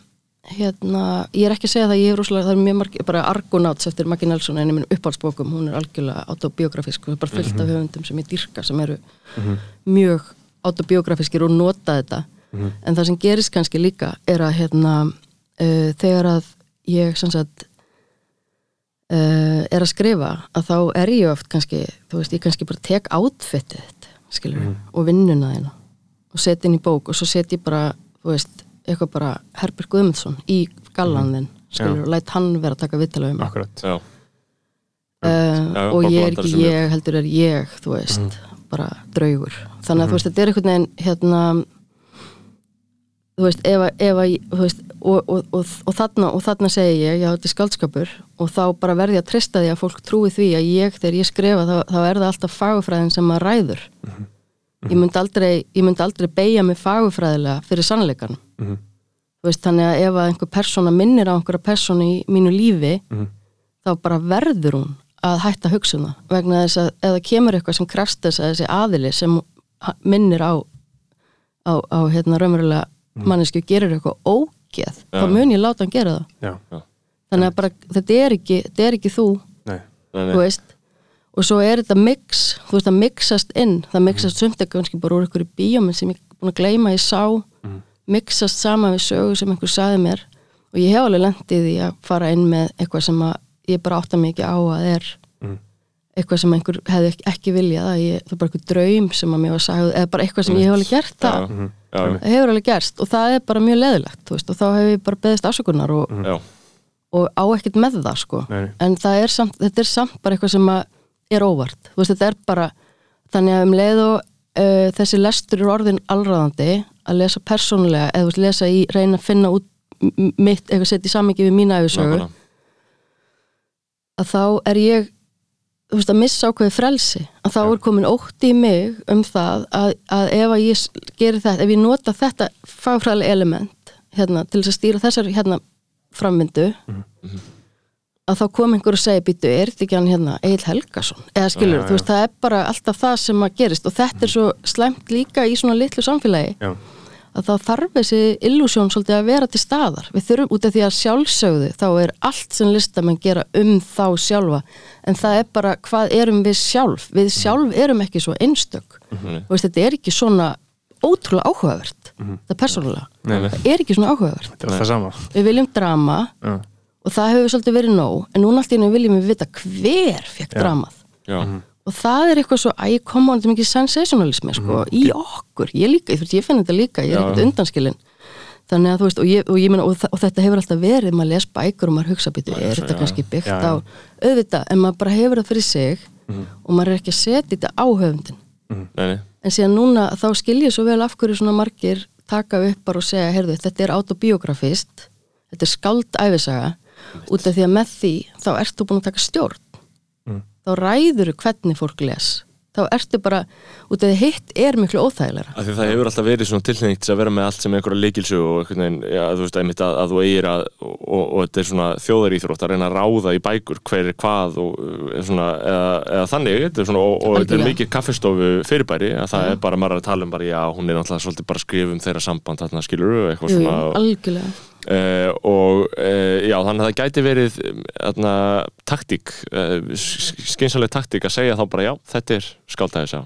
hérna, ég er ekki að segja það, ég hef rosalega, það er mjög margir bara Argonauts eftir Maggie Nelson en ég minn uppáhaldsbókum, hún er algjörlega autobiografísk og það er bara fullt af höfundum sem ég dyrka sem eru mjög autobiografískir og nota þetta en það sem gerist kannski líka er að hérna uh, þegar að ég sem sagt uh, er að skrifa að þá er ég oft kannski þú veist, ég kannski bara tek átfittið þetta skilur, og vinnuna þína og setja inn í bók og svo setja ég bara þú veist, eitthvað bara Herbert Guðmundsson í gallan þinn skilur, Já. og læt hann vera að taka vittala um mig. Akkurat. Já, uh, Já, og ég er ekki ég heldur er ég þú veist, bara draugur. Þannig að þú veist, þetta er einhvern veginn hérna þú veist, ef, að- ef að, þú veist og, og, og, og, þarna, og þarna segi ég, já, þetta er skaldskapur og þá bara verði að treysta því að fólk trúi því að ég, þegar ég skrifa, þá, þá er það alltaf fagufræðin sem maður ræður ég myndi aldrei, ég myndi aldrei beigja mig fagufræðilega fyrir sannleikanum Mhm. þú veist, þannig að ef að einhver persóna minnir á einhverja persónu í mínu lífi Mhm. þá bara verður hún að hætta að hugsa það vegna þess að það kemur eitthvað sem krefst þess að þessi aðili sem minnir á á, á hérna raunverulega mannesku gerir eitthvað ógeð þá mun ég láta hann gera það. Já, þannig að bara, þetta er ekki, þetta er ekki þú nei, Nei, nei. þú veist. Og svo er þetta mix, þú veist að mixast inn það mixast sumt ekki kannski bara úr í bíóminn sem ég er búin að gleyma ég sá mixast sama við sögu sem einhver saði mér. Og ég hef alveg lendið í að fara inn með eitthvað sem að ég bara átta ekki á að er Mm. eitthvað sem einhver hefði ekki, ekki viljað að ég, það er bara eitthvað draum sem að mér var sagð eða bara eitthvað sem ég hef alveg gert það það hefur alveg gerst og það er bara mjög leðilegt þú veist, og þá hef ég bara beðist afsökunar og, já, og á ekkert með það sko. En það er samt, þetta er samt bara eitthvað sem að er óvart, þú veist, þetta er bara þannig að um leið og uh, þessi lestur er orðin allráðandi að lesa persónulega, eða þú veist, lesa í reyna að finna út mitt eitthvað setja í samingi við mína nákvæmlega. að þá er ég þú veist, að missa ákveði frelsi að þá er komin ótti í mig um það að, að ef að ég s- geri þetta ef ég nota þetta fagfræðilega element hérna, til þess að stýra þessar hérna framvindu að þá kom einhver og segi býtu, er þetta ekki hann hérna Egil Helgason, eða skilur, Já, já, þú veist, það er bara alltaf það sem að gerist og þetta er svo slæmt líka í svona litlu samfélagi. Já, að þá þarf þessi illusjón svolítið að vera til staðar. Við þurfum út af því að sjálfsögðu þá er allt sem listamenn gera um þá sjálfa en það er bara hvað erum við sjálf. Við sjálf erum ekki svo einstök. Mhm. Þú veist, þetta er ekki svona ótrúlega áhugavert. Það er persónulega. Nei, nei. Það er ekki svona áhugavert. þetta er alltaf sama Við viljum drama já, og það hefur svolítið verið nóg en núna allt í henni viljum við vita hver fekk Já. dramað. já, Og það er eitthvað svo, æ, koma hann þetta mikið sensationalismi, sko, í okkur. Ég líka, ég, ég finn þetta líka, ég er ekkert undanskilin. Þannig að þú veist, og, ég, og, ég meina, og, og þetta hefur alltaf verið, maður les bækur og maður hugsa býtu, er þetta já, kannski byggt já, á auðvitað, en maður bara hefur það fyrir sig og maður er ekki að setja þetta á höfundin nei, en síðan núna, þá skil ég svo vel af hverju svona margir taka upp bara og segja, heyrðu, þetta er autobiografist þetta er skáld æfisaga út af því að með því, þá ertu búin að taka stjórn. Mm. Þá ræður hvernig fólk les. Þá ertu bara, út af því hitt er miklu óþægilega Af því það hefur alltaf verið svona tilhengt til að vera með allt sem einhverja leikilsu og einhvern veginn, já, þú veist, einmitt að, að þú eigir að, og, og, og þetta er svona þjóðaríþrótt að reyna að ráða í bækur hver er hvað og uh, svona, eða, eða þannig, þetta er svona, og, og þetta er mikið kaffistofu fyrirbæri, að það er bara, er að tala um bara, já, hún er náttúrulega svolítið bara að skrifa um þeirra samband, þarna skilur eitthvað Jú, jú, svona, algjörlega Uh, og uh, já, þannig að það gæti verið um, taktík uh, skynsaleg taktík að segja þá bara já, þetta er skáldæðis á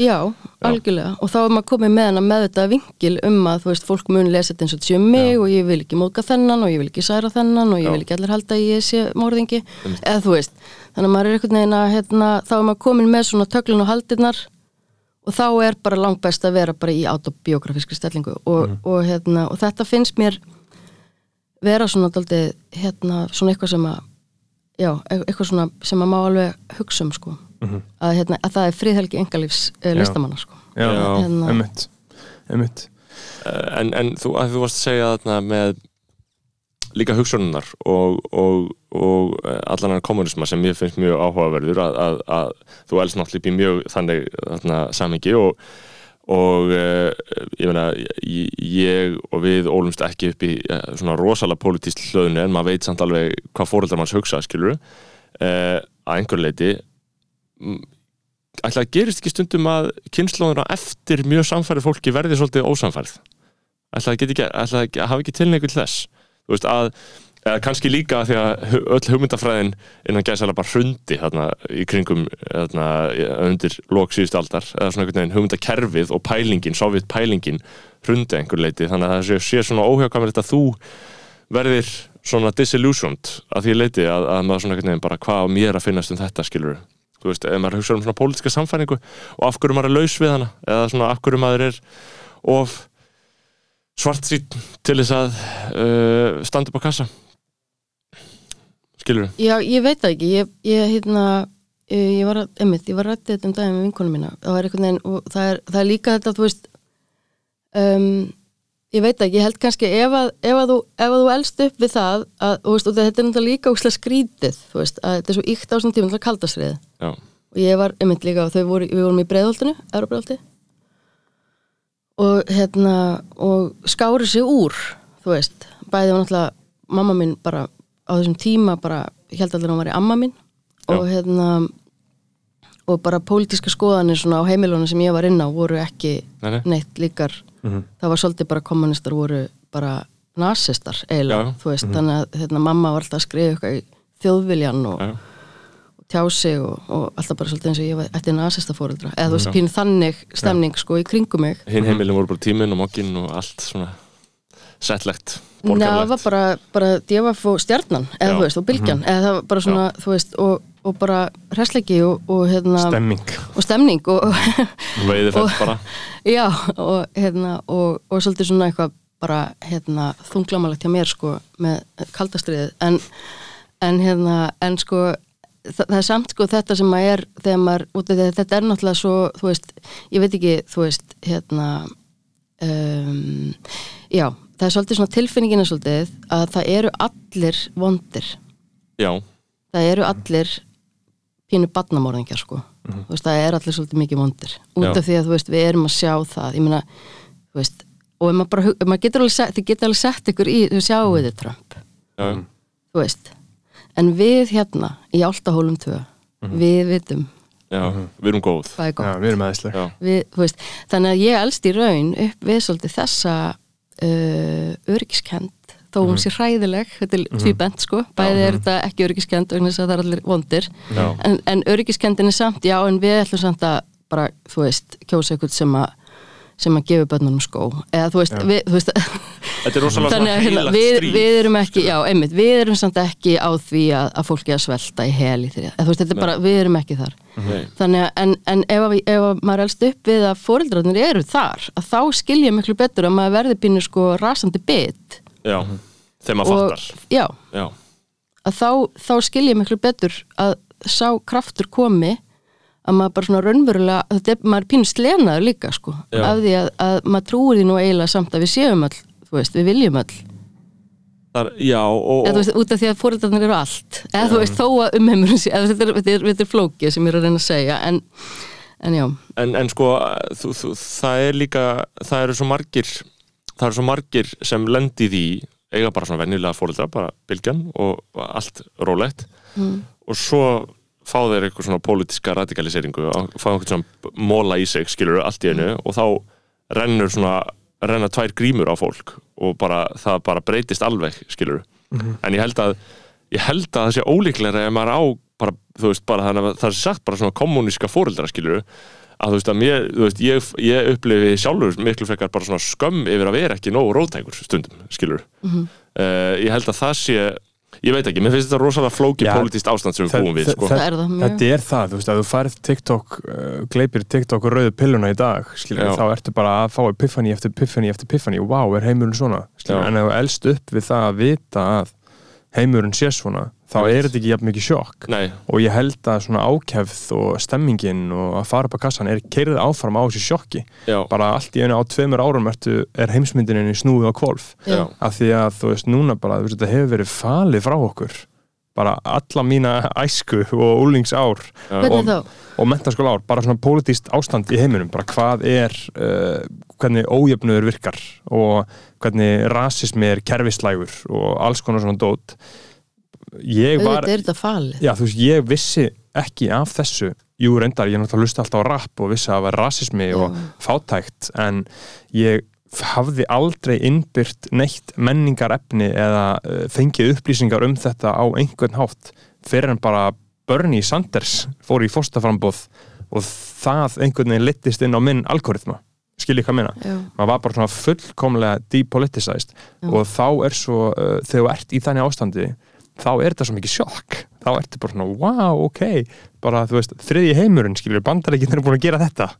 Já, algjörlega. Og þá er maður komið með hana með þetta vingil um að þú veist, fólk mun lesa þetta eins og sé um mig og ég vil ekki móðga þennan og ég vil ekki særa þennan og ég Já. vil ekki allir halda ég sé morðingi. Eða þú veist, þannig að maður er einhvern veginn að hérna, þá er maður komin með svona töglun og haldirnar og þá er bara langt best að vera bara í autobiografískri stellingu og, og, hérna, og þetta finnst mér vera svona daldið, hérna, svona eitthvað sem að já, e- eitthvað svona sem að má alveg hugsa um sko. Að, hérna, að það er friðhelgi engalífs uh, listamanna sko. já, Já. Hérna- einmitt. Einmitt, Uh, en, en þú, að þú varst að segja þarna með líka hugsununar og, og, og uh, allan hann kommunisma sem mér finnst mjög áhugaverður að, að, að þú elst náttúrulega í mjög þannig þarna samingi og, og uh, ég meina ég, og við ólumst ekki upp í uh, svona rosalega pólitískt hlöðinu en maður veit samt alveg hvað fóreldrar manns hugsa skilur uh, að einhver leiti ætla að gerist ekki stundum að kynnslóðuna eftir mjög samfærið fólki verði svolítið ósamfærið ætla að, ekki- ætla að hafa ekki tilneiku til þess? Þú veist að eða kannski líka því að öll hugmyndafræðin innan gæsala bara hrundi þarna, í kringum þarna, undir lók síðustu aldar eða svona einhvern veginn hugmyndakerfið og pælingin, sovjet pælingin hrundi einhver leiti þannig að það sé, svona óhjákvæmilegt að þú verðir svona disillusioned að því leiti að, að maður svona einhvern veginn bara hvað á mér að finnast um þetta skilur þú veist, ef maður hugsa um svona pólitíska samfæringu og af hverju maður er laus við hana eða svona af hverju maður er of svart til þess að uh, standa upp á kassa skilur Já, ég veit það ekki. Ég, ég, hérna, ég, var einmitt, ég var að rætti þetta um daginn með vinkonum mína. Það er einhvern veginn, og það er, það er líka þetta þú veist um, ég veit ekki, ég held kannski ef að, ef að, þú, ef að þú elst upp við það að, og, veist, og þetta er náttúrulega líka úslega skrítið þú veist, að þetta er svo ykt á svona tíma náttúrulega kaldasriði já, og ég var einmitt líka og þau voru, við vorum í breiðholtinu, Euróbreiðholti og hérna og skári sig úr þú veist, bæði var náttúrulega mamma mín bara á þessum tíma bara held allir að hún var í amma mín. Og hérna og bara pólitíska skoðanir svona á heimilunum sem ég var inn á voru ekki Nei, nei. neitt líkar. Það var svolítið bara kommunistar voru bara nasistar eiginlega, Já. þú veist, þannig að hérna, mamma var alltaf að skrifa eitthvað í þjóðviljan og, Já. og tjá sig og, og alltaf bara svolítið eins og ég var eftir nasista fóreldra eða þú veist, pínu þannig stemning sko í kringum mig. Hinn heimilin voru bara tíminn og mokkinn og allt svona settlegt, Ná, það var borgarlegt bara, bara djafaf og stjarnan eða Já. þú veist, og bylgjan eða það var bara svona, þú veist, og, og bara hresleiki og, og hérna stemming. Og stemning og, veiðiferð Og- bara. Já, og hérna og, og svolítið svona eitthvað bara hérna þunglamalegt hjá mér sko með kaldastriðið en, en hérna, en sko það, það er samt sko þetta sem að er þegar maður, út af að þetta er náttúrulega svo þú veist, ég veit ekki, þú veist hérna um, já, það er svolítið svona tilfinningina svolítið að það eru allir vondir. Já, það eru allir pínu badnamorðingjar sko. Þú veist, það er allir svolítið mikið vondir. Út Já. af því að þú veist, við erum að sjá það. Ég meina, þú veist og ef maður bara, ef maður getur alveg sett, þið getur alveg sett ykkur í, þú sjáu þið Trump. Já, þú veist, en við hérna í Áltahólum 2 við vitum já, við erum góð. Já, við erum aðeinslega já, við, þú veist, þannig að ég elst í raun upp við svolítið þessa örgiskend þó hún sé hræðileg, þetta er tvíbent sko. Bæði er þetta ekki örgiskend það er allir vondir. En, en örgiskendin er samt, já en við ætlum samt að bara, þú veist, kjósa eitthvað sem að sem að gefa börnunum skó. Eða þú veist, við, þú veist þetta er rosalega þannig svona að hérna, heilagt við, stríð við erum ekki, já, einmitt við erum samt ekki á því að, að fólki að svelta í hel í því, eða þú veist, þetta er bara við erum ekki þar. Nei. þannig að, en, en ef, að, ef að maður elst upp við að fóreldrarnir eru þar að þá skilja miklu betur að maður verði pínu sko rasandi bit. Já, þegar maður fattar. Já, já, að þá, þá skilja miklu betur að sá kraftur komi að maður bara svona raunverulega þetta er, maður er pínu slenaður líka sko Já. af því að, að maður trúir því nú eiginlega samt að við séum öll, þú veist, við viljum öll. Þar, já og, eða veist, út af því að fóreldrarnir eru allt. Eða þú veist, þó að umheimurinn sé þetta er, er, er flókið sem ég er að reyna að segja en, en já, en, en sko þú, þú, það er líka það eru svo margir það eru svo margir sem lendi í eiga bara svona venjulega fóreldra, bara bylgjan og allt rólegt. Mm. og svo fá þeir eitthvað svona pólitíska radikaliseringu og fá eitthvað svona móla í sig skilur allt í einu og þá rennur svona renna tvær grímur á fólk og bara, það bara breytist alveg skilur en ég held að ég held að það sé ólíklega ef maður á bara, þú veist, bara þannig að það er sagt bara svona kommuníska fóreldra skilur að þú veist að mér, þú veist, ég, ég upplifi sjálfur miklu frekar bara svona skömm yfir að vera ekki nógu rótækur stundum, skilur Mhm. uh, ég held að það sé ég veit ekki, mér finnst þetta rosalega flókið Já, pólitískt ástand sem við búum við, sko. Það er það. Þetta er það, þú veist, að þú færð TikTok, uh, gleipir TikTok og rauðu pilluna í dag, skilur, þá ertu bara að fá epiphany eftir epiphany eftir epiphany, wow, er heimurinn svona, skilur, en ef þú elst upp við það að vita að heimurinn sé svona, þá er þetta ekki jafn mikið sjokk. Nei, og ég held að svona ákefð og stemmingin og að fara upp á kassan er keirið áfram á þessu sjokki, já, bara allt í einu á tveimur árum ertu, er heimsmyndininni snúið á kvolf, já, af því að þú veist núna bara, veist, þetta hefur verið falið frá okkur. Bara alla mína æsku og úlingsár þá? og mentaskóla ár, bara svona pólitíst ástand í heiminum, bara hvað er uh, hvernig ójöfnuður virkar og hvernig rasismi er kerfislægur og alls konar svona dót ég var já, veist, ég vissi ekki af þessu. Jú, reyndar, ég náttúrulega hlusta alltaf á rap og vissi að það var rasismi og fátækt en ég hafði aldrei innbyrt neitt menningarefni eða uh, fengið upplýsingar um þetta á einhvern hátt fyrir en bara Bernie Sanders fór í fórstaframbóð og það einhvern veginn littist inn á minn algoritma. Skiljið hvað Já. maður var bara svona fullkomlega depoliticized og þá er svo uh, þegar þú ert í þannig ástandi þá er þetta svo mikið sjokk. Þá ertu bara svona, wow, ok. Bara, þú veist, þriði heimurinn, skilur, bandarækinn eru búin að gera þetta.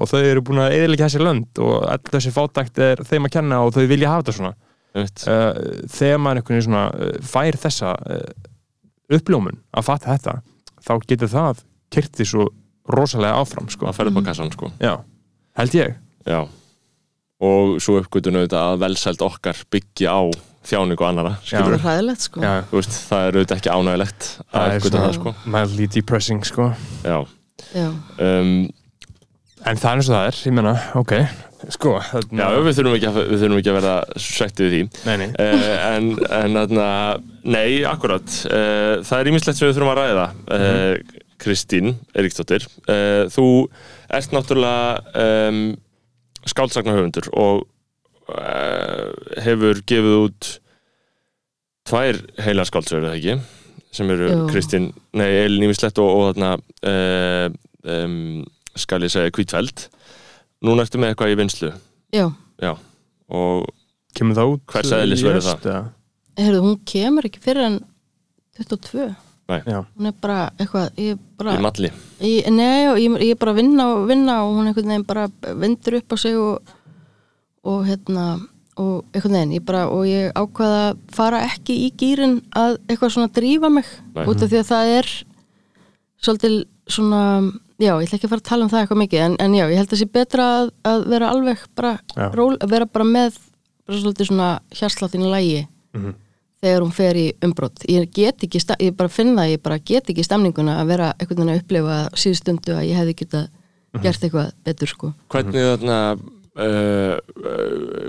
Og þau eru búin að eðilega þessi lönd og all þessi fátækt er þeim að kenna og þau vilja hafa þetta svona. Uh, þegar maður einhvern veginn svona uh, fær þessa uh, uppljómun að fatta þetta þá getur það kyrti svo rosalega áfram, sko. Að ferða upp á kassan, sko. Já, held ég. Já. Og svo uppgötun auðvitað að velsæld okkar byggja á þjáningu annara Það er hræðilegt sko. já, þú veist, það er auðvitað ekki ánægilegt að það er svona sko. mildly depressing, sko. Já, Já. um, En það er eins og það er, ég menna, ok. Sko, Já, við þurfum ekki að, við þurfum ekki að vera svektið við því. Nei, nei, uh, en, en þarna, nei, akkurat. Uh, það er ímislegt sem við þurfum að ræða uh, Kristín Eiríksdóttir. Uh, þú ert náttúrulega um, skáldsagnar og hefur gefið út tvær heila skáldsögur eða ekki? Sem eru Jú. Kristín, nei, Elin Ímislegt og, og þarna uh, um, skal ég segja Kvítfeld núna ertu með eitthvað í vinslu Já, og kemur það út Hvers eðlis í verður haust, eða? heyrðu, hún kemur ekki fyrir en 22 Já, hún er bara eitthvað ég bara, í malli. Ég, nei, og ég, ég er bara að vinna og vinna og hún einhvern veginn bara vindur upp á sig og, og hérna og einhvern veginn, ég bara og ég ákvaða að fara ekki í gýrin að eitthvað svona drífa mig Nei. út af því að það er svolítið svona já, ég ætla ekki að fara að tala um það eitthvað mikið en, en já, ég held að sé betra að, að vera alveg bara, Já. ról, að vera bara með bara svolítið svona hjarsláttin í lægi Mhm. þegar hún fer í umbrott ég get ekki, ég bara finn það ég bara get ekki stemninguna að vera einhvern veginn að upplifa síðustundu að ég hefði getað Mhm. gert eitthvað betur sko hvernig þarna uh,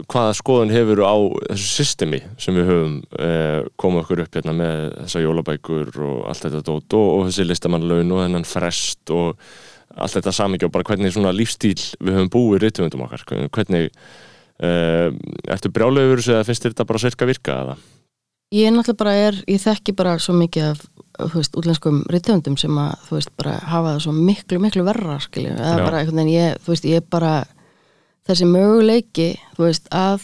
hvaða skoðun hefur á þessu systemi sem við höfum uh, komið okkur upp hérna með þessa jólabækur og allt þetta dót og, og þessi listamannlaun og þennan frest og allt þetta samingja og bara hvernig svona lífstíl við höfum búið rítumundum okkar. Hvernig uh, ertu brjálegur eða finnst þér þetta bara sirka virka eða? ég er náttúrulega bara er, ég þekki bara svo mikið af þú veist, útlenskum rithöfundum sem að þú veist, bara hafa það svo miklu, miklu verra skilju, eða bara einhvern veginn ég, þú veist, ég bara þessi möguleiki, veist, að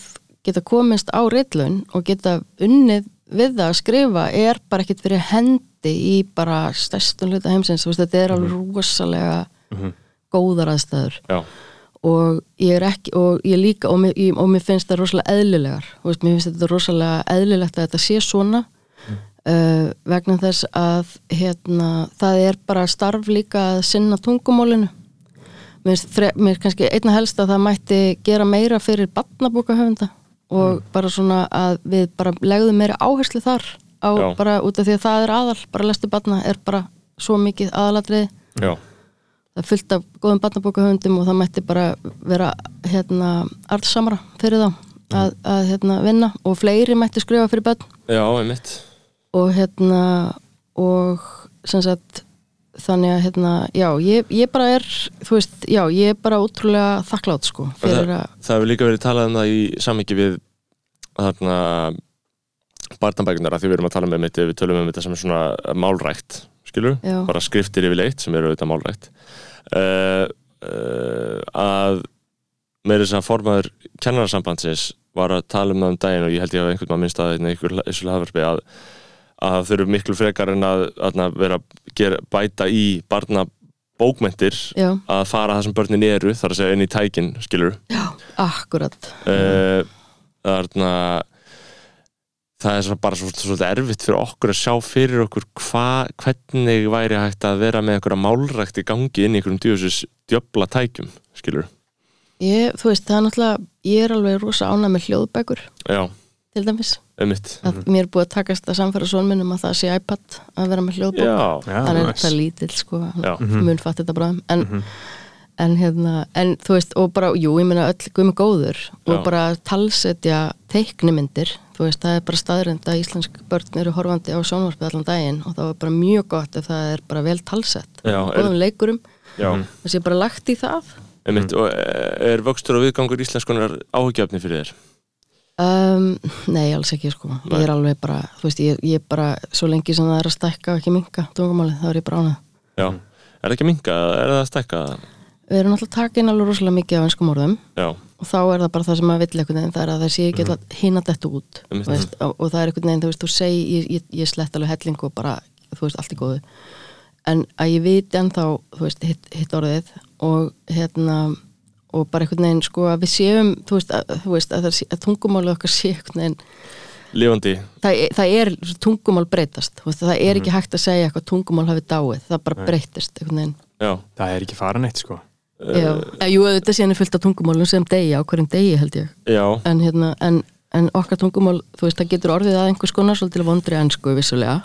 geta komist á rithlaun og geta unnið við það að skrifa er bara ekkit fyrir hendi í bara stærstun hluta heimsins, veist, þetta er alveg rosalega Mhm. góðar aðstæður. Já, og ég er ekki og ég líka, og mér, ég, og mér finnst það rosalega eðlilegar, veist, mér finnst þetta rosalega eðlilegt að þetta sé svona uh, vegna þess að hérna, það er bara starf líka að sinna tungumólinu mér mér kannski einna helst að það mætti gera meira fyrir barnabókahöfunda og bara svona að við bara legðum meira áherslu þar á Já. bara út af því að það er aðal bara lestu barna er bara svo mikið aðalatriði. Já, það er fullt af góðum barnabókahöfundum og það mætti bara vera hérna arðsamara fyrir þá að, að hérna vinna og fleiri mætti skrifa fyrir börn. Já, einmitt. Og hérna og sem sagt þannig að hérna, já, ég, ég bara er þú veist, já, ég er bara ótrúlega þakklátt sko, fyrir að Það hefur líka verið talað um það í samhengi við þarna barnabækunar að því við erum að tala með mitt við tölum um þetta sem er svona málrækt skilur, Já. bara skriftir yfirleitt sem eru auðvitað málrækt uh, uh, að með þess að formaður kennararsambandsins var að tala um það um daginn og ég held ég að einhvern maður minnst að einhver yssul hafverfi að, að þau eru miklu frekar en að, að vera að bæta í barna bókmentir já, að fara það sem börnin eru þar að segja inn í tækin, skilur akkurat. Uh, þarna það er bara svo, svolítið erfitt fyrir okkur að sjá fyrir okkur hva, hvernig væri hægt að vera með einhverja málrækt í gangi inn í einhverjum djóðsins djöfla tækjum, skilur ég, þú veist, það er náttúrulega, ég er alveg rosa ánað með hljóðbækur. Já, til dæmis, einmitt. Að mér er búið að takast að samfæra svonminnum að það sé iPad að vera með hljóðbók. Hann er þetta lítill sko. Hann mun fatt þetta bráðum en, Mhm. en hérna, en þú veist og bara, jú, ég meina öll gumi góður og Já. bara talsetja teiknimyndir, þú veist, það er bara staðrind að íslensk börn eru horfandi á sjónvarpið allan daginn og það er bara mjög gott ef það er bara vel talsett. Er- góðum leikurum, já, það sé bara lagt í það. Einmitt og eh, er vöxtur og viðgangur íslenskunar áhugjafni fyrir þér? Um, nei, alls ekki sko. Nei. ég er alveg bara, þú veist, ég, ég er bara svo lengi sem það er að stækka og ekki minka tungumálið, þá er ég bara ánað Já, er það ekki að minka, er það að stækka? við erum alltaf takin alveg rosalega mikið af einskum orðum. Já, og þá er það bara það sem að vill einhvern veginn það er að það sé ekki mm. hinn að detta út Einmitt. þú veist, og, og það er einhvern veginn, þú veist, þú segi ég, ég, ég slett alveg helling og bara þú veist, allt í góðu. En að ég viti ennþá, þú veist, hitt, hitt orðið og bara einhvern veginn, sko, að við séum þú veist, að, þú veist, að, að tungumálið okkar sé einhvern veginn, lifandi. Það, það er tungumál breytast, veist, það er ekki hægt að segja eitthvað tungumál hafi dáið, það bara breytist einhvern veginn. Já, Það er ekki fara neitt sko. Já, en jú, þetta síðan er fullt af tungumálum sem degi á hverjum degi held ég. Já, en, hérna, en, en okkar tungumál þú veist, það getur orðið að einhvers konar svolítið vondri ennsku vissulega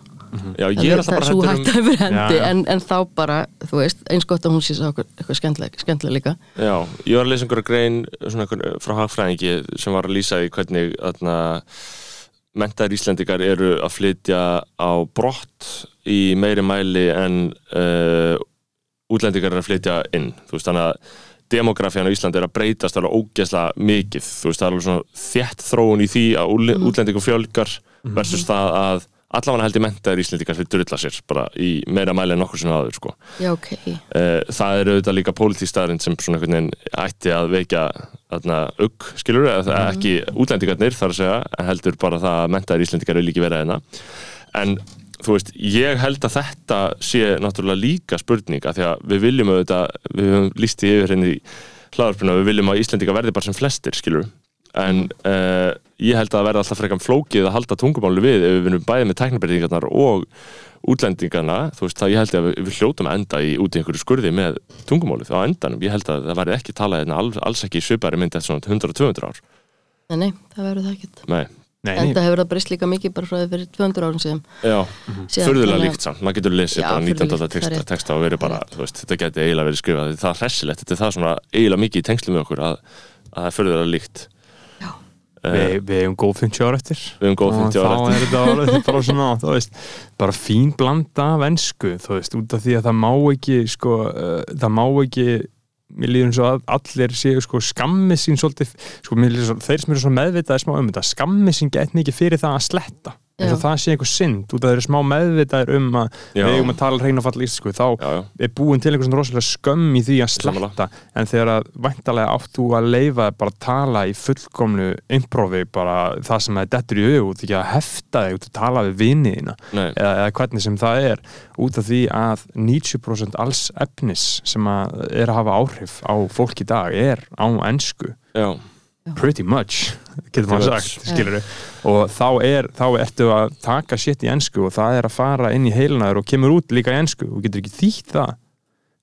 Já, ég er alltaf bara Svo hræddur um- hægt að vera hendi. En, en þá bara, þú veist, eins gott að hún sé okkur eitthvað skemmtilega, líka. Já, ég var að lesa einhverja grein svona frá hagfræðingi sem var að lýsa í hvernig þarna, mentaðir Íslendingar eru að flytja á brott í meiri mæli en uh, útlendingar eru að flytja inn. Þú veist þannig að demografían á Íslandi er að breytast alveg ógeðslega mikið. Þú veist það er alveg svona þétt þróun í því að mm. útlendingum fjölgar versus það að allavega held ég mentaðir Íslendingar fyrir drulla sér bara í meira mæli en nokkur sem aður sko. Já, ok. Eh, það er auðvitað líka pólitístaðurinn sem svona einhvern veginn ætti að veikja þarna ugg, skilur mm. ekki útlendingarnir þar að segja, en heldur bara það að mentaðir Íslendingar eru líki verið hérna. En þú veist, ég held að þetta sé náttúrulega líka spurning af því að við viljum auðvitað, við höfum líst í yfir henni í hlaðarpuna, við viljum að Íslendingar verði bara sem flestir, skilur en uh, ég held að það verði alltaf frekar flókið að halda tungumáli við ef við vinnum bæði með teknibreitingarnar og útlendingarna, þú veist, það ég held að við, við hljótum að enda í, út í einhverju skurði með tungumálið á endanum, ég held að það verði ekki talað hérna alls, alls ekki í svipari mynd eftir svona 100-200 ár. Nei, nei, það verður það ekkert. Nei, Nei, En nei, það hefur það breyst líka mikið bara frá því fyrir 200 árum síðan. Já, Síðan förðulega líkt samt. Maður getur lesið bara 19. furðu líkt, það er texta, texta og verið bara, veist, þetta geti eiginlega verið skrifað, það er hressilegt, þetta er það svona eiginlega mikið í tengslu með okkur að, að það er förðulega líkt við, við hefum góð 50 ára eftir. Við höfum góð 50 ára og þá er þetta bara svona þú veist, bara fín blanda af ensku þú veist, út af því að það má ekki sko, uh, það má ekki mér líður eins og að allir séu sko skammi sín svolítið, sko mér líður svo, þeir sem eru svo meðvitaði smá um þetta, skammi sín gett mikið fyrir það að sletta eins og það sé einhver synd, út af þeir eru smá meðvitaðir um að við eigum að tala hreina fall íslensku, þá Já, já, er búin til einhver svona rosalega skömm í því að sletta en þegar að væntalega átt þú að leifa bara að tala í fullkomnu improvi bara það sem það er dettur í hug út ekki að hefta þig út að tala við viniðina eða, eða hvernig sem það er út af því að 90% alls efnis sem að er að hafa áhrif á fólk í dag er á ensku. Já, pretty much, getur maður sagt skilur og þá er þá ertu að taka shit í ensku og það er að fara inn í heilinaður og kemur út líka í ensku. Og getur ekki þýtt það.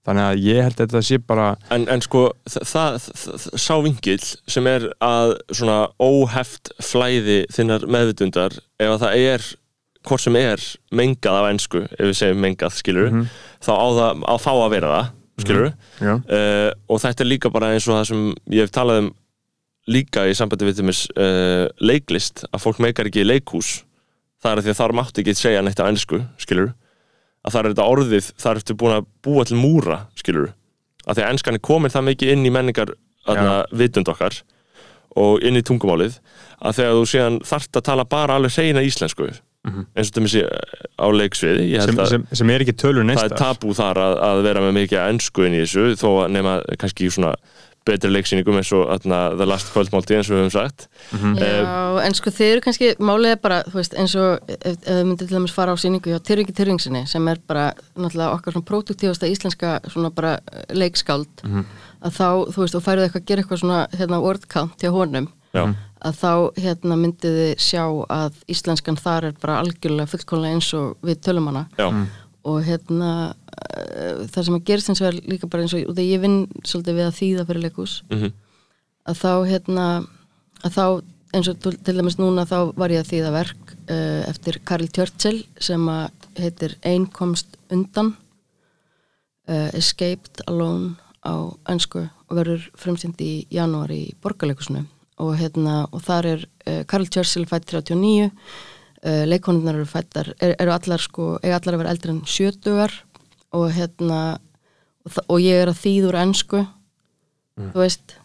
Þannig að ég held að þetta sé bara En, en sko, það, það, það, sá vingill sem er að svona óheft flæði þinnar meðvitundar ef að það er, hvort sem er mengað af ensku, ef við segjum mengað skilur, Mhm. þá á það á þá að vera það, skilur já, uh, og þetta er líka bara eins og það sem ég hef talað um líka í sambandi við þeimmis uh, leiklist, að fólk meikar ekki í leikhús. Það er því að þar máttu ekki segja neitt á ensku, skilur að það er þetta orðið, þar ertu búin að búa til múra, skilur að því að enskan er komin það mikið inn í menningar vitund okkar og inn í tungumálið að þegar þú síðan þarft að tala bara alveg hreina íslensku eins og þetta á leiksviði sem, sem, sem er ekki tölur það neistar er tabú þar að, að vera með mikið ennsku inn í þessu þó að nema kannski svona betri leiksýningum eins og atna, The Last Kvöldmálti eins og við höfum sagt. Já, en sko þið eru kannski málið er bara, þú veist, eins og ef, ef þið myndir til dæmis fara á síningu hjá Tyrfingi Tyrfingsinni sem er bara náttúrulega okkar svona produktífasta íslenska svona bara eh, leikskáld að þá, þú veist, og færið eitthvað að gera eitthvað svona hérna word count hjá honum Já, að þá hérna myndið þið sjá að íslenskan þar er bara algjörlega fullkomlega eins og við tölum hana. Já, og hérna það sem að gerist eins og er líka bara eins og af ég vinn svolítið við að þýða fyrir leikús mhm, að þá hérna að þá eins og til dæmis núna þá var ég að þýða verk uh, eftir Karl Tjörtsel sem að heitir Ein komst undan uh, Escaped Alone á önsku og verður fremstjönd í janúar í borgarleikusinu og hérna og þar er uh, Karl Tjörtsel fætt 39 uh, leikonunnar eru fættar er, eru allar sko, eiga allar að vera eldri en 70 og hérna og, og ég er að þýða úr ensku þú veist.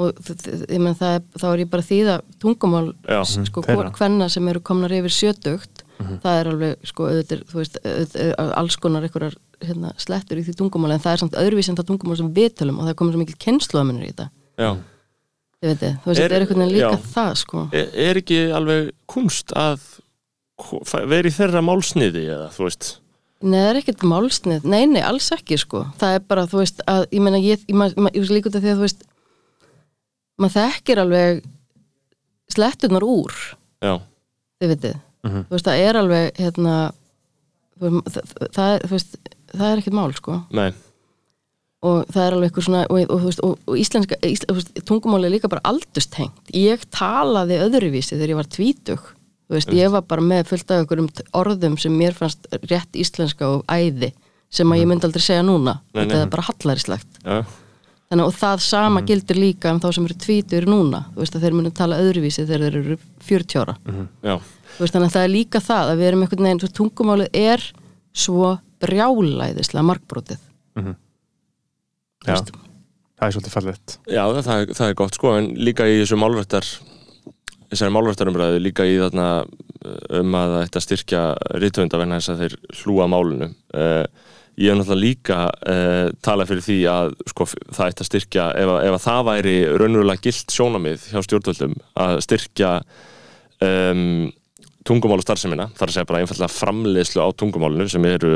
Og ég menn það er, þá er ég bara að þýða tungumál já, sko þeirra. hvenna sem eru komnar yfir sjötugt. Það er alveg sko auðvitað, þú veist, auðvitað, alls konar einhverjar hérna, slettur í því tungumáli en það er samt öðruvís en það tungumál sem við tölum og það komið svo mikil kennsluðaminur í þetta. Já. þið veit þið, þú veist, þetta er einhvern veginn líka já. það sko. Er, er ekki alveg kunst að í þeirra málsniði eða þú veist Nei, það er ekkert málsnið, nei, nei, alls ekki sko, það er bara, þú veist, að ég meina, ég, ég, ég, ég, ég líka út af því að þú veist maður þekkir alveg sletturnar úr. Já, þið vitið, Mhm. þú veist, það er alveg hérna þú veist, það, það, þú veist, það er ekkert mál sko. Nei, og það er alveg eitthvað svona og, og, þú veist, og, og íslenska, ísl, þú veist, tungumáli er líka bara aldurstengt ég talaði öðruvísi þegar ég var tvítug þú veist, ég var bara með fullt af einhverjum t- orðum sem mér fannst rétt íslenska og æði sem að ég myndi aldrei segja núna. Mhm. Nei, þetta nei. er bara hallarislegt já, Þannig, og það sama gildir líka um þá sem eru tvítur núna, þú veist að þeir munu tala öðruvísi þegar þeir eru 40 ára. Já, þú veist, þannig að það er líka það að við erum einhvern veginn, þú veist, tungumálið er svo brjálæðislega markbrótið Já, það er svolítið fallegt. Já það, er- það er gott sko en líka í þessu málrættar þessari málrættarumræðu líka í þarna uh, um að að styrkja rithöfunda vegna þess að þeir hlúa málinu. Uh, ég hef náttúrulega líka uh, talað fyrir því að sko, það ætti að styrkja ef, að- ef að það væri raunverulega gilt sjónamið hjá stjórnvöldum að styrkja um, tungumál og starfsemina, þar að segja bara einfallega framleiðslu á tungumálinu sem eru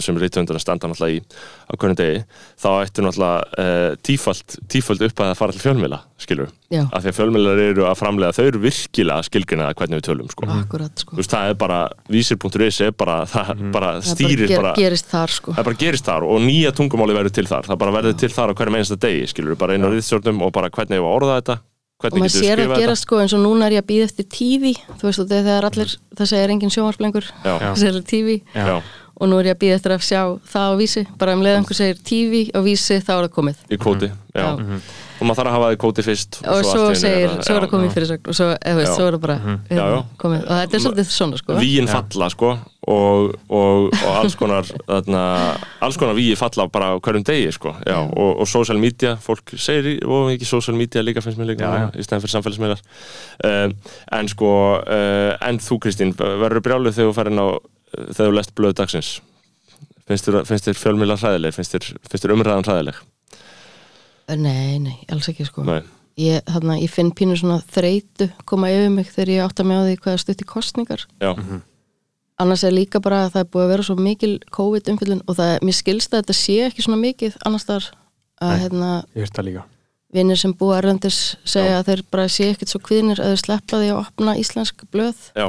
sem rithöfundar standa náttúrulega í á hvernig degi, þá ættu náttúrulega uh, tífald, tífald upp að það fara til fjölmiðla, skilur, Já, af því að fjölmiðlar eru að framleiða, þau eru virkilega skilgrina hvernig við tölum, sko. Akkurat sko. Þú veist, það er bara, vísir.is er bara, það bara Það stýrir bara, bara, ger, gerist þar sko. Það bara gerist þar og nýja tungumáli verður til þar, það bara verður til þar á hverjum einasta degi, skilur bara inn á riðstjórnum og maður sér að gera sko eins og núna er ég að býða eftir TV þú veist og þegar allir, það segir engin sjónvarsblengur Já. það segir já, og nú er ég að býða eftir að sjá það á vísi. Bara um leið einhver segir TV á vísi þá er það komið. Í kóti já. Já. Og maður þarf að hafa það í kóti fyrst og allt svo segir, það- svo er það komið fyrir sögn og svo, veist, svo er það bara hérna, Já, já. komið. Og þetta er svolítið svona sko. Víin falla sko og, og, og alls konar þarna, alls konar víi falla bara hverjum degi sko. Já, og, og social media, fólk segir og ekki social media líka finnst mér líka í stæðan fyrir samfélagsmiðlar. Um, en sko uh, en þú Kristín, verður brjáluð þegar þú færin á þegar þú lest blöð dagsins? Finnst þér, fjölmiðlar hræðileg finnst þér, finnst þér umræðan hræðileg nei, nei, alls ekki sko. Nei. ég, þarna, ég finn pínu svona þreytu koma yfir mig þegar ég átta mig á því hvað er stutt í kostningar já, annars er líka bara að það er búið að vera svo mikil COVID umfyllun og það, mér skilst að þetta sé ekki svona mikið annars þar að Nei. hérna, Ég hýrt það líka. vinnir sem búa erlendis segja að þeir bara sé ekkert svo kviðnir að þeir sleppa því að opna íslensk blöð. Já,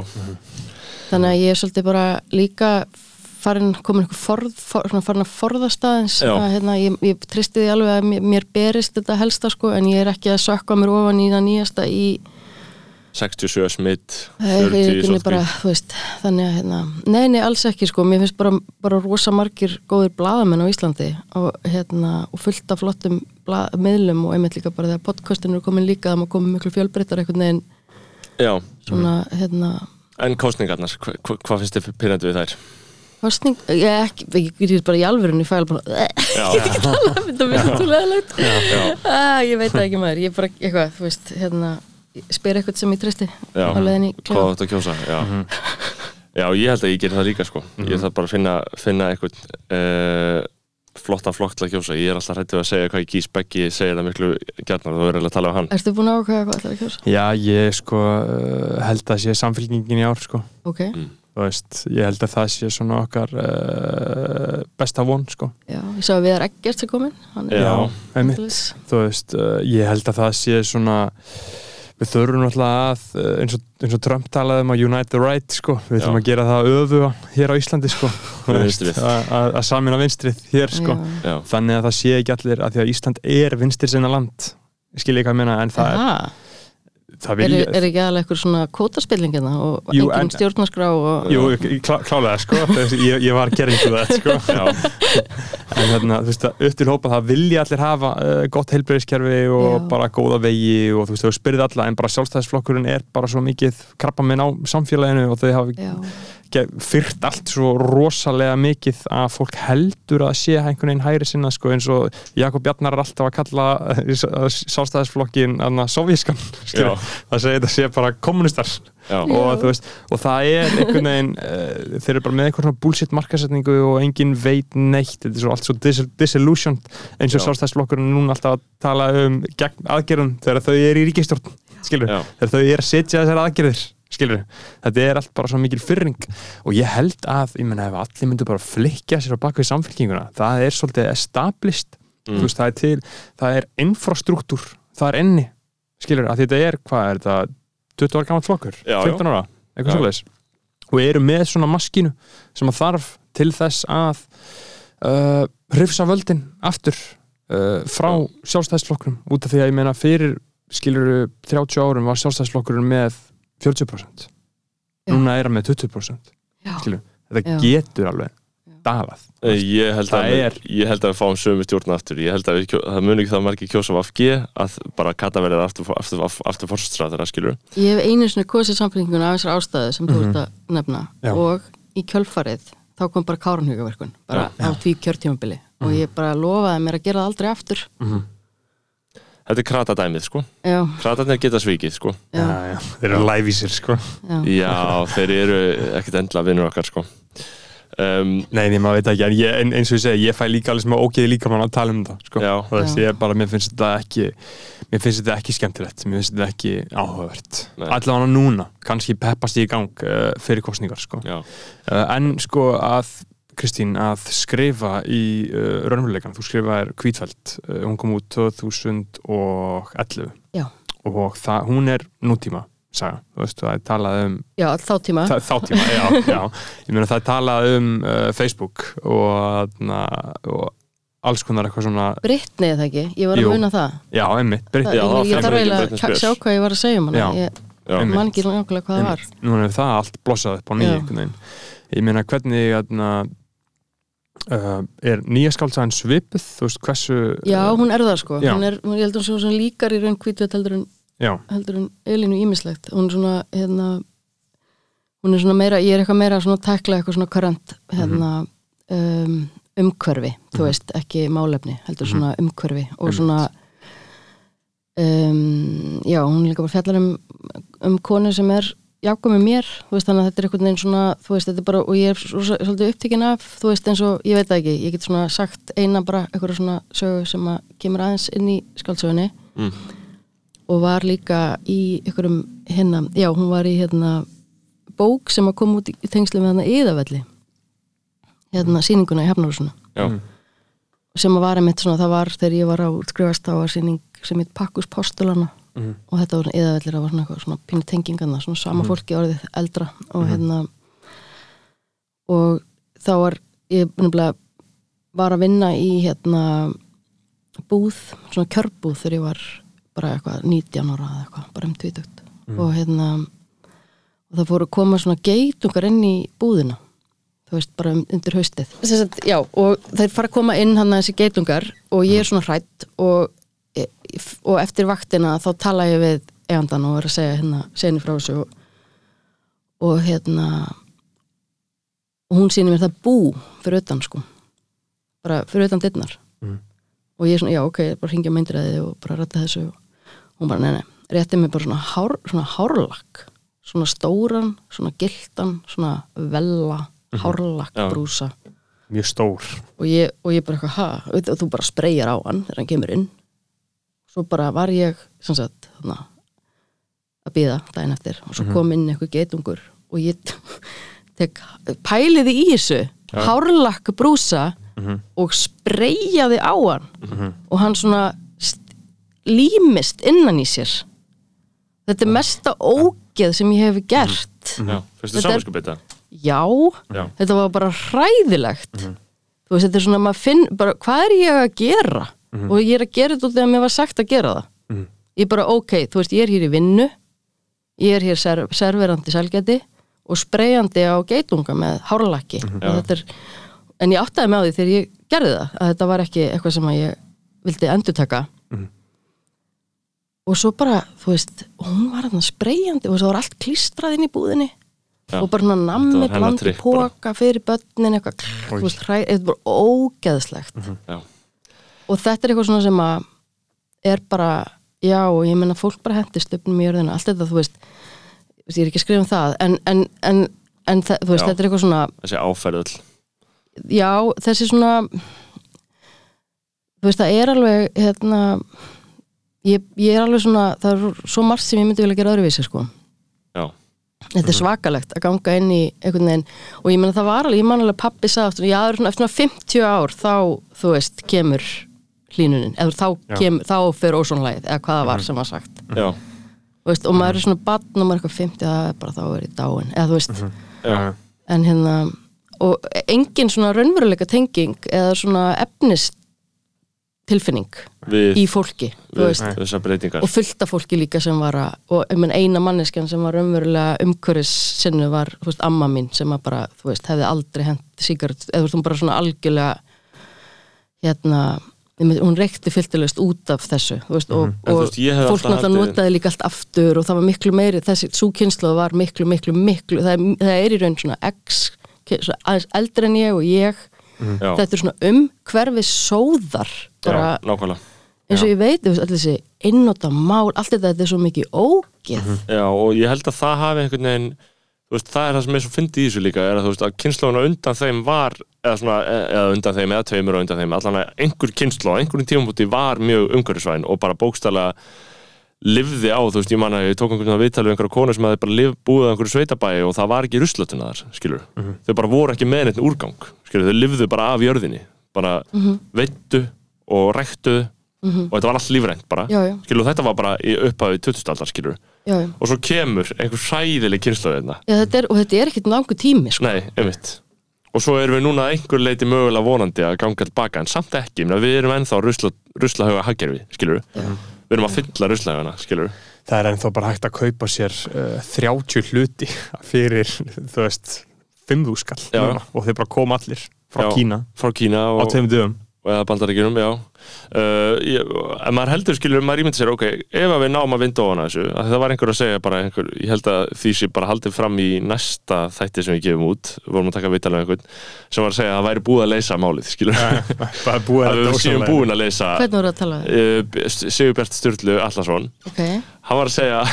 þannig að ég er svolítið bara líka farin, komin einhver forð, for, farin að forðast aðeins að hérna, ég, ég tristi því alveg að mér, mér berist þetta helsta sko en ég er ekki að sökka mér ofan í það nýjasta í 67 smitt Það 40 ekki sóttkví. bara, þú veist, þannig að, hérna, nei, nei, alls ekki, sko, mér finnst bara, bara rosa margir góðir blaðamenn á Íslandi og, hérna, og fullt af flottum blað, miðlum og einmitt líka bara þegar podcastin eru komin líka, það má komin miklu fjölbreyttar einhvern veginn, já, svona, hérna, en kostningarnar hva, hva, hvað finnst þér pyrrandi við þær? Kostning, ég ekki, ég get bara í alvörunni fæl bara, Já, ég get ekki tala um þetta mér svo leðilegt, já, ah, ég veit það ekki maður, ég bara, eitthvað, þú veist, hérna, ég spyr eitthvað sem ég tristi Já. á leiðinni í hvað að kjósa já. já, ég held að ég ger það líka sko. ég þarf bara að finna, finna eitthvað uh, flotta flokk til að kjósa. Ég er alltaf hrættið að segja hvað ég kýs Beggi segir það miklu gjarnar, þú verður eiginlega að tala um hann. Ertu búin að ákveða hvað ætlar að kjósa? Já, ég sko uh, held að sé samfélkingin í ár sko. Ok, Þú veist, ég held að það sé svona okkar uh, besta von sko. Já, ég sá að Viðar Eggert er komin, hann er Já. einmitt, veist, uh, ég held að það sé svona við þurfum náttúrulega að uh, eins og, eins og Trump talaði um að unite the right sko, við þurfum að gera það öfuga hér á Íslandi sko. Vinstrið. að að- að samina vinstrið hér sko. Þannig að það sé ekki allir að því að Ísland er vinstri sinna land. Skil ég hvað ég meina en það, Aha, er, það er, vil er ekki aðalega eitthvað svona kótaspillingina og Jú, engin en- stjórnarskrá og Jú, klá, klálega sko. Ég, ég var gerðing til það sko. Já, en þarna, þú veist, upp til hópa það vilja allir hafa uh, gott heilbreyðiskerfi og Já. bara góða vegi og þú veist, þú spyrðið alla en bara sjálfstæðisflokkurinn er bara svo mikið krabba minn á samfélaginu og þau hafa já, fyrt allt svo rosalega mikið að fólk heldur að sé einhvern veginn hægri sinna sko eins og Jakob Bjarnar er alltaf að kalla uh, sjálfstæðisflokkin sovjískan, já, það segir þetta sé bara kommunistar og, veist, og það er einhvern veginn uh, þeir eru bara með eitthvað svona bullshit markasetningu og enginn veit neitt. Þetta er svo allt svo dis disillusion eins og er núna alltaf að tala um gegn aðgerðum þegar þau eru í ríkistjórn þegar þau eru að setja þessar aðgerðir skilur, þetta er allt bara svo mikil fyrring og ég held að, ég menna ef allir myndu bara flikja sér á bakvið samfélkinguna það er svolítið established. Mm. veist, það er til, það er infrastruktúr, það er enni skilur, að þetta er, hvað er þetta 20 ára gammal flokkur, Já, já. 15 ára? Eitthvað svoleiðis. Og eru með svona maskínu sem að þarf til þess að uh, hrifsa völdin aftur uh, frá sjálfstæðsflokkurum út af því að ég meina fyrir skilur 30 árum var sjálfstæðsflokkurinn með 40% Já. núna er hann með 20% Já. Skilur, þetta Já. getur alveg dalað Eh, Ég held, Það að, við- er- ég held að við fáum sömu stjórn aftur Ég held að við, kjó- það muni ekki það margir kjósa af FG að bara kata verið aftur, aftur, aftur, aftur fórstræðara skilur Ég hef einu sinni kosið samfélkinguna af þessar ástæðu sem þú Mhm. ert að nefna Já. og í kjölfarið þá kom bara káranhugaverkun bara á því kjörtímabili og Mhm. ég bara lofaði mér að gera það aldrei aftur Þetta er kratadæmið sko Já, Kratarnir geta svikið sko já, já. þeir eru lævísir sko já, Já, þeir eru ekkert endla vinnur okkar sko um, Nei, nei, maður veit ekki, en ég, en, eins og ég segi, ég fæ líka alveg sem að ógeði líka mann að tala um það, sko. Já. Það veist, Já. ég bara, mér finnst þetta ekki, mér finnst þetta ekki skemmtilegt, mér finnst þetta ekki áhugavert. Allavega núna, kannski peppast ég í gang uh, fyrir kostningar, sko. Já, Uh, en sko að, Kristín, að skrifa í uh, raunveruleikan, þú skrifaðir Kvítfælt, uh, hún kom út 2011 Já. og það, hún er nútíma, saga, þú veist, það er talað um já, all þá tíma. Þa, þá tíma, já, já. Ég meina það er talað um uh, Facebook og, na, og alls konar eitthvað svona Brittni eða ekki, ég var að muna það, já, emmitt, það Britt, Já, ég, ég fekk þarf eiginlega að sjá hvað ég var að segja um hana. Ég Einmitt. man ekki nákvæmlega hvað það var. Einmitt, nú er það allt blossað upp á nýju einhvern veginn. Ég meina hvernig uh, er nýja skáltsaðan svipuð, þú veist hversu Já, hún er það sko, hún er, ég held að hún sé líkar í raun kvítveit heldur en, já, heldur en Elínu ímislegt, hún er svona hérna, hún er svona meira, ég er eitthvað meira svona að tækla eitthvað svona current hérna, um, umhverfi þú veist, ekki málefni, heldur svona umhverfi og svona um, já, hún líka bara fjallar um, um konu sem er jákvæm með mér, þú veist, þannig að þetta er einhvern veginn svona, þú veist, þetta er bara, og ég er svo, svolítið upptíkin af, þú veist, eins og, ég veit það ekki ég get svona sagt eina bara eitthvað svona sögu sem að kemur aðeins inn í skáldsögunni. Mm. og var líka í einhverjum hérna, já, hún var í hérna bók sem að koma út í tengslu með hérna yðavelli hérna sýninguna í Hafnarhúsinu. Já, Mm. sem að var einmitt svona, það var þegar ég var á útskrifast þá var sýning sem heit Pakkus Postulana Mhm. og þetta var yðavellir, það var svona eitthvað svona pínu tengingarna, svona sama Mhm. fólki orðið eldra og hérna og þá var ég nefnilega var að vinna í hérna búð, svona kjörbúð þegar ég var bara eitthvað 19 ára eða eitthvað, bara um tvítugt. Og hérna og það fóru að koma svona geitungar inn í búðina þú veist, bara um, undir haustið. Sessat, já, og þeir fara að koma inn hann þessi geitungar og ég er svona hrætt og, og eftir vaktina þá tala ég við eigandan og er að segja hérna, henni frá þessu og, og hérna og hún sýnir mér það bú fyrir utan sko. Bara fyrir utan dittnar Mhm. og ég er svona, já ok, bara hringja meindræði og bara rætta þessu og hún bara, nei, nei, rétti mig bara svona, hár, svona hárlakk. Svona stóran, svona gildan svona vella hárlakk Já. brúsa. Mjög stór. Og ég, og ég bara ha, og þú bara spreyjar á hann þegar hann kemur inn svo bara var ég, sagt þarna, að býða daginn eftir og svo kom inn eitthvað geitungur og ég tek, pæliði í þessu hárlakk brúsa Mhm. og spreyjaði á hann. Og hann svona st- límist innan í sér. Þetta er mesta ógeð sem ég hef gert. Já, fyrstu Þetta er- samanskupið já, Já. þetta var bara hræðilegt. Þú veist, þetta er svona, finn bara, hvað er ég að gera og ég er að gera þetta út þegar mér var sagt að gera það. Mhm. ég er bara, ok, þú veist, ég er hér í vinnu ég er hér ser serverandi selgæti og spreyjandi á geitunga með hárlakki og þetta er, en ég áttaði með á því þegar ég gerði það, að þetta var ekki eitthvað sem að ég vildi endurtaka. Mhm. og svo bara, þú veist hún var þarna spreyjandi og svo var allt klístrað inn í búðinni. Já. og bara nammi var hennar blandi bara. póka fyrir börnin eitthvað, þú veist, þetta var ógeðslegt. Já, og þetta er eitthvað svona sem að er bara, já, ég menna fólk bara hendist upp um í jörðina, allt þetta, þú veist ég er ekki að skrifa um það en, en, en, en þú veist, Já. þetta er eitthvað svona þessi áferðull. Já, þessi svona þú veist, það er alveg hérna ég, ég er alveg svona, það er svo margt sem ég myndi vilja gera öðruvísi, sko. Já, þetta er svakalegt að ganga inn í einhvern veginn og ég meina það var alveg, ég man alveg pappi sagði aftur, já, eftir svona 50 ár þá, þú veist, kemur hlínunin, eða þá, kemur, þá fyrir ósónlægið, eða hvað það var sem var sagt. Veist, og maður er svona batn og maður er eitthvað 50, það er bara þá er í dáin. Eða veist, já, en hérna og engin svona raunveruleika tenging eða svona efnis tilfinning við, í fólki við breytingar. Og fullt af fólki líka sem var að og menn, eina manneskjan sem var umverulega umhverfis sinnu var, veist, amma mín sem að bara, þú veist, hefði aldrei hent sígaret, eða þú veist, hún bara svona algjörlega hérna hún reykti fylltilegust út af þessu veist, og, þú og veist, fólk alltaf náttúrulega haldið- notaði líka allt aftur og það var miklu meiri, þessi súkynslu var miklu, miklu, miklu, það er, það er í raun svona x, svona aðeins eldri en ég og ég, já, þetta er svona um hverfi sóðar bara já, nákvæmlega. Eins og ég veit, allir þessi einnota mál, allt þetta, þetta er svo mikið ógeð. Já, og ég held að það hafi einhvern veginn veist, það er það sem er svo fyndið í þessu líka er að veist að kynnslóðuna undan þeim var eða svona, eða undan þeim, eða tveimur og undan þeim allan að einhver kynnslóð, á einhverjum tímabúti var mjög umhverfisvæn og bara bókstælega lifði á, þú veist, ég man að ég tók einhvern veginn að viðtalið um einhverja konu sem hefði bara liv, búið á einhverju sveitabæi og það var ekki ruslötuna þar, skilur þau bara voru ekki með neitt úrgang, skilur þau lifðu bara af jörðinni, bara veittu og ræktu og þetta var allt lífrænt bara, Já, já. skilur þetta var bara í upphafi 20. aldar, skilur já, já. og svo kemur einhver sæðileg kynnslóð hérna. Já, þetta er, og þetta er ekkit langu tími sko. Nei. Og svo erum við núna einhver leiti mögulega vonandi að ganga tilbaka, en samt ekki, við erum ennþá rusla, ruslahauga haggerfi, við. Við erum að fylla við. það er ennþá bara hægt að kaupa sér uh, 30 hluti fyrir, þú veist 5 skall og þeir bara koma allir frá Já. Kína Frá Kína á og, tveim dögum eða bandaríkjunum, já. Uh, ég, en maður heldur, skilur, maður ímyndi sér, ok, ef að við náum að vinda ofan að þessu, að það var einhver að segja bara einhver, ég held að því sé bara haldið fram í næsta þætti sem við gefum út, vorum að taka viðtalið um einhvern, sem var að segja að það væri búið að leysa málið, skilur. að við séum búin að leysa Hvernig voru að tala um það? uh, Sigurbjart Sturlu Allarsson Ok, hann var að segja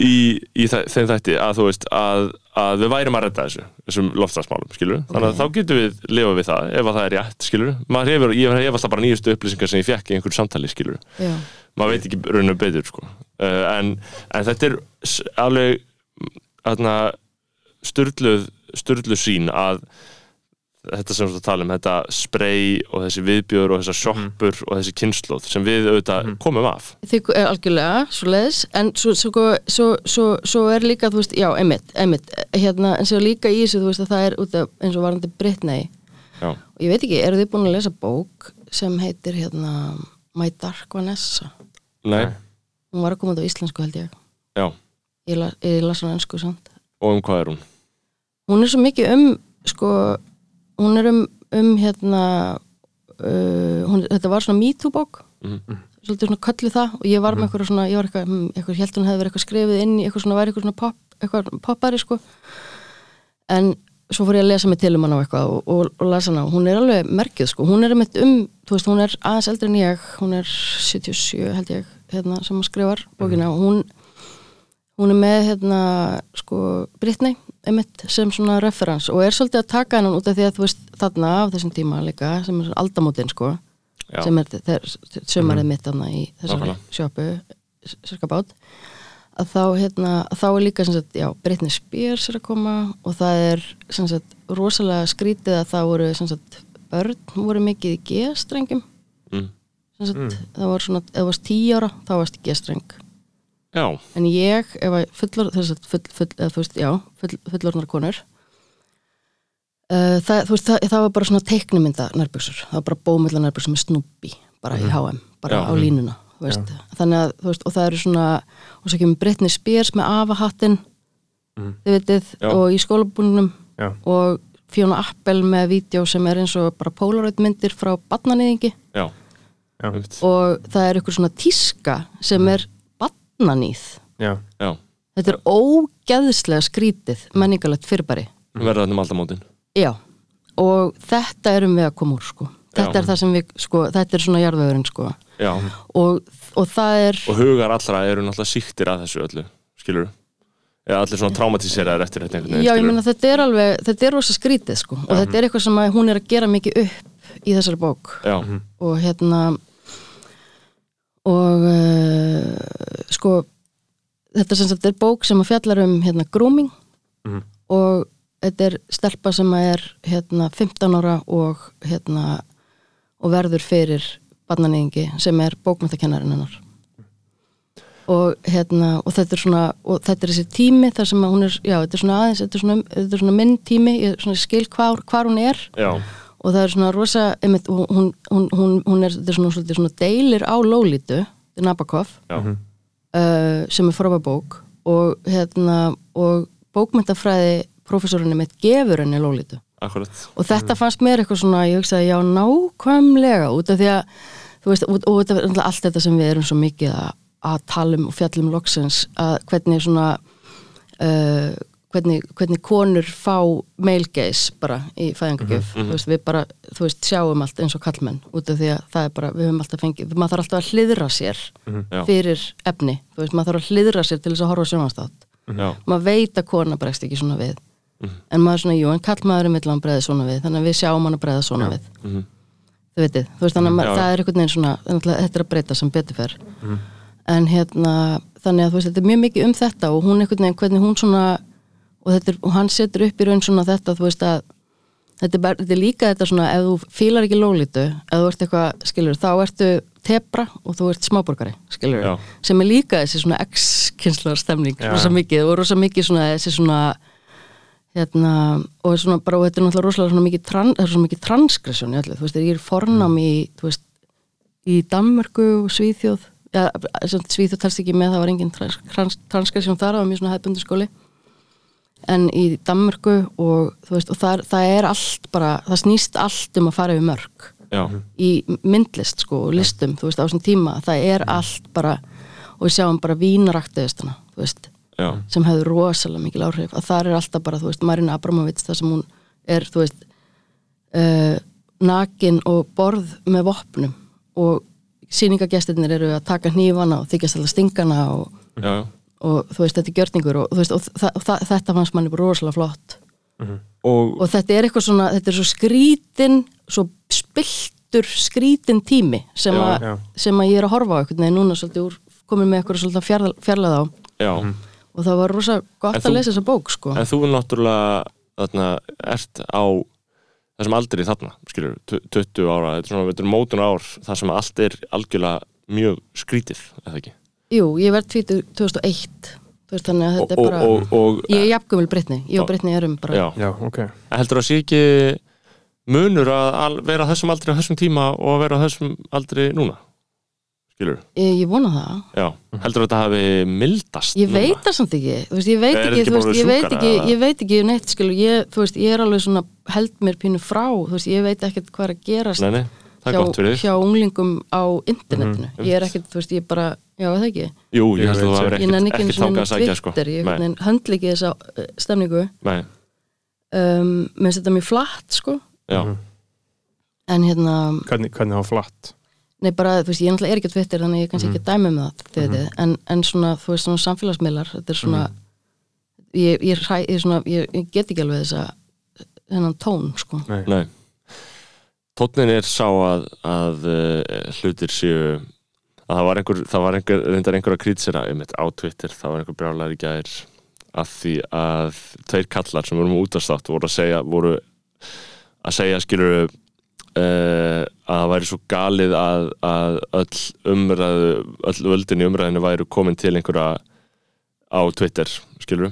í, í þe- þeim þætti að þú veist að, að við værum að redda þessu þessum loftslagsmálum, skilur þannig að þá getum við lifað við það ef að það er rétt, skilur maður hefur, ég hef alltaf bara nýjustu upplýsingar sem ég fekk í einhverju samtali, skilur já, maður veit ekki raunum betur, sko. Uh, en, en þetta er alveg þarna sturluð, sturluð sín að þetta sem við tala um, þetta spray og þessi viðbjör og þessar sjoppur og þessi kynnslóð sem við auðvitað komum af. Þið er algjörlega svo leiðis, en svo, svo, svo, svo, svo er líka, þú veist, já, einmitt, einmitt. Hérna, en svo líka í þessu, þú veist, að það er út af, eins og varandi Britney. Já, og ég veit ekki, eru þið búin að lesa bók sem heitir, hérna My Dark Vanessa? Nei, hún var að koma út á íslensku held ég. Já. Ég, la, ég las hann ennsku samt. Og um hvað er hún? hún er svo mikið um sko, hún er um, um hérna uh, hún, þetta var svona MeToo bók. Mhm. svolítið svona köllu það og ég var með eitthvað svona, ég var eitthvað, hm, eitthvað held hún hefði verið eitthvað skrifið inn í eitthvað svona, væri eitthvað svona pop, eitthvað poppari sko. En svo fór ég að lesa mig til um hana og eitthvað og, og, og lesa hana. Og hún er alveg merkið sko, hún er einmitt um, þú veist, hún er aðeins eldri en ég, hún er 77 held ég, hérna, sem hún skrifar bókina. Og hún hún er með hérna sko Britney einmitt sem svona referens og er svolítið að taka hennan út af því að þú veist þarna á þessum tíma líka sem er aldamótin sko Já, sem er sömarið mitt þarna í þessari Nákvæmlega. sjópu sérska bát. Að þá hérna, þá er líka sagt, já, Britney Spears er að koma og það er sagt rosalega skrítið að það voru sagt börn voru mikið í G-strengjum. Mm. sagt, það voru svona, ef þú varst tíu ára þá varst G-streng já, en ég, ef að fullor þess að full, full, eða, þú veist, já, full, fullorðnar konur uh, það, þú veist, það, það var bara svona teiknumynda nærbuxur, það var bara bómilla nærbuxur með snúbi, bara í HM bara Já. á línuna, þú veist þannig að, þú veist, og það eru svona og svo kemur Britney Spears með afahattin þið veitir, Já. og í skólabúningnum Já. og Fiona Appel með vídeo sem er eins og bara Polaroid myndir frá já, Já. einmitt. og það er eitthvað svona tíska sem er barnanýð Já. já. Þetta er ógeðslega skrítið menningalegt fyrirbæri. verða þetta um aldamótin Já, og þetta erum við að koma úr, sko. Þetta Já. er það sem við, sko, þetta er svona jarðvegurinn, sko. já, Og, og það er, og hugar allra eru náttúrulega síktir að þessu öllu, skilur eða allir svona traumatíseraðir eftir þetta einhvern veginn, já, ég meina þetta er alveg, þetta er rosa skrítið, sko. Og þetta er eitthvað sem hún er að gera mikið upp í þessari bók. já, Og hérna, og uh, sko, þetta sem sagt er bók sem að fjallar um hérna grooming. Mhm. og þetta er stelpa sem að er hérna 15 ára og hérna og verður fyrir barnanýðingi sem er bókmyntakennarinn hennar. Og hérna og þetta er svona, og þetta er þessi tími þar sem að hún er, já, þetta er svona aðeins þetta er svona, þetta er svona minn tími, ég svona skil hvar, hvar hún er. Já, og það er svona rosa einmitt, hún, hún, hún, hún, hún er, þetta er svona, svona, svona deilir á Lólítu þetta er Nabokov já, uh, sem er frábæð bók og, hérna, og bókmyndafræði professorinn mitt gefur henni Lólítu akkurat. Og þetta fannst mér eitthvað svona, ég hugsaði já nákvæmlega út af því að þú veist, og, og þetta er allt þetta sem við erum svo mikið að, að tala um og fjallum loksins að hvernig svona uh, hvernig, hvernig konur fá mailgaze bara í fæðingagjöf. Þú veist, við bara, þú veist, sjáum allt eins og kallmenn út af því að það er bara, við höfum alltaf fengið maður þarf alltaf að hliðra sér Já. fyrir efni, þú veist, maður þarf að hliðra sér til þess að horfa sjónastátt já, maður veit að kona bregst ekki svona við. En maður svona, jú, en kallmaðurinn vill að hann bregði svona við þannig að við sjáum hann að bregða svona við. Mhm. þú veitir, þú veist þannig að maður- það er einhvern veginn svona, þetta er að breyta sem betur fer. En hérna þannig að þú veist, þetta er mjög mikið um þetta og hún einhvern veginn, hvernig hún svona og, er, og hann setur upp í raun svona þetta þú veist að þetta er, bara, þetta er líka þetta svona, ef þú fílar ekki lólítu ef þú ert eitthvað, skilur, þá ertu tebra og þú ert smáborgari, skilur Já. sem er líka þessi svona ex-kynslar stemning, Já. rosa mikið og rosa mikið svona þessi svona hérna, og svona bara, og þetta er náttúrulega rosalega svona mikið, tran, er svona mikið transgressjón þú veist, ég er fornám í, þú veist, í Danmörku og Svíþjóð, ja, sem Svíþjóð talst ekki með, það var engin trans, trans, transgressjón þar, það var mjög svona hefðbundu skóli en í Danmörku og veist, og það, það er allt bara, það snýst allt um að fara yfir mörg já, í myndlist sko og listum, þú veist, á þessum tíma. Það er allt bara, og við sjáum bara vínaraktiðistana, þú veist já, sem hefur rosalega mikil áhrif. Að það er alltaf bara, þú veist, Marina Abramovic það sem hún er, þú veist uh, nakin og borð með vopnum. Og sýningagestirnir eru að taka hnífana og þykjast alltaf stingana og, já, og þú veist, þetta er gjörningur og, þú veist, og þa þa þetta fannst manni bara rosalega flott. Og og þetta er eitthvað svona, þetta er svo skrítin svo spiltur skrítin tími sem, Já, að já. sem að ég er að horfa á einhvern veginn núna svolítið úr, komin með eitthvað svolítið fjarl, fjarlæð á. Já, og það var rosa gott En að þú- lesa þessa bók sko. en þú náttúrulega þarna, ert á þessum aldri þarna, skilur, 20 ára þetta er svona, þetta er mótun ár þar sem allt er algjörlega mjög skrítið eða ekki, Jú, ég verð tvítur 2001 þú veist þannig að og, þetta er og, bara og, og ég er jafngumil Brittany, ég og. Brittany erum bara já, Já, ok. Heldur að sé ekki munur að al- vera þessum aldri á þessum tíma og að vera þessum aldri núna? Skilur, ég, ég vona það. Já, heldur að þetta hafi mildast ég núna? veit það samt ekki, þú veist, ég veit Er ekki, ekki veist, ég veit ekki, ég veit ekki neitt, skilur, ég, þú veist, ég er alveg svona held mér pínu frá, þú veist, ég veit ekkert hvað er að gerast. Nei, nei, það er hjá, hjá unglingum á internetinu, Mhm. ég er ekkert, þú veist, ég bara já, er það ekki, Jú, ég Ég held að það var ég nenni ekkert þangað að sækja sko. Ég höndla ekki þessa uh, stemningu. Nei, um, minnst þetta mjög flatt, sko. Já, Mhm. en hérna, Hvernig, hvernig það var flatt? nei bara, þú veist, ég náttúrulega er ekki á Twitter þannig ég er kannski ekki að dæmi um það þið veitir, en, en svona, þú veist, svona samfélagsmiðlar þetta er svona ég, ég, hræ, ég, svona, ég, ég get ekki alveg þessa þennan tón, sko. Nei. nei Tónnin er sá að, að uh, hlutir séu að það var einhver, það var einhver, reyndar einhver að krýtsera um þetta á Twitter, það var einhver brjálæri gær að því að tveir kallar sem voru með útastátt voru að segja voru að segja skilur uh, að það væri svo galið að, að öll umræðu öll völdin í umræðinu væru komin til einhverja á Twitter skilur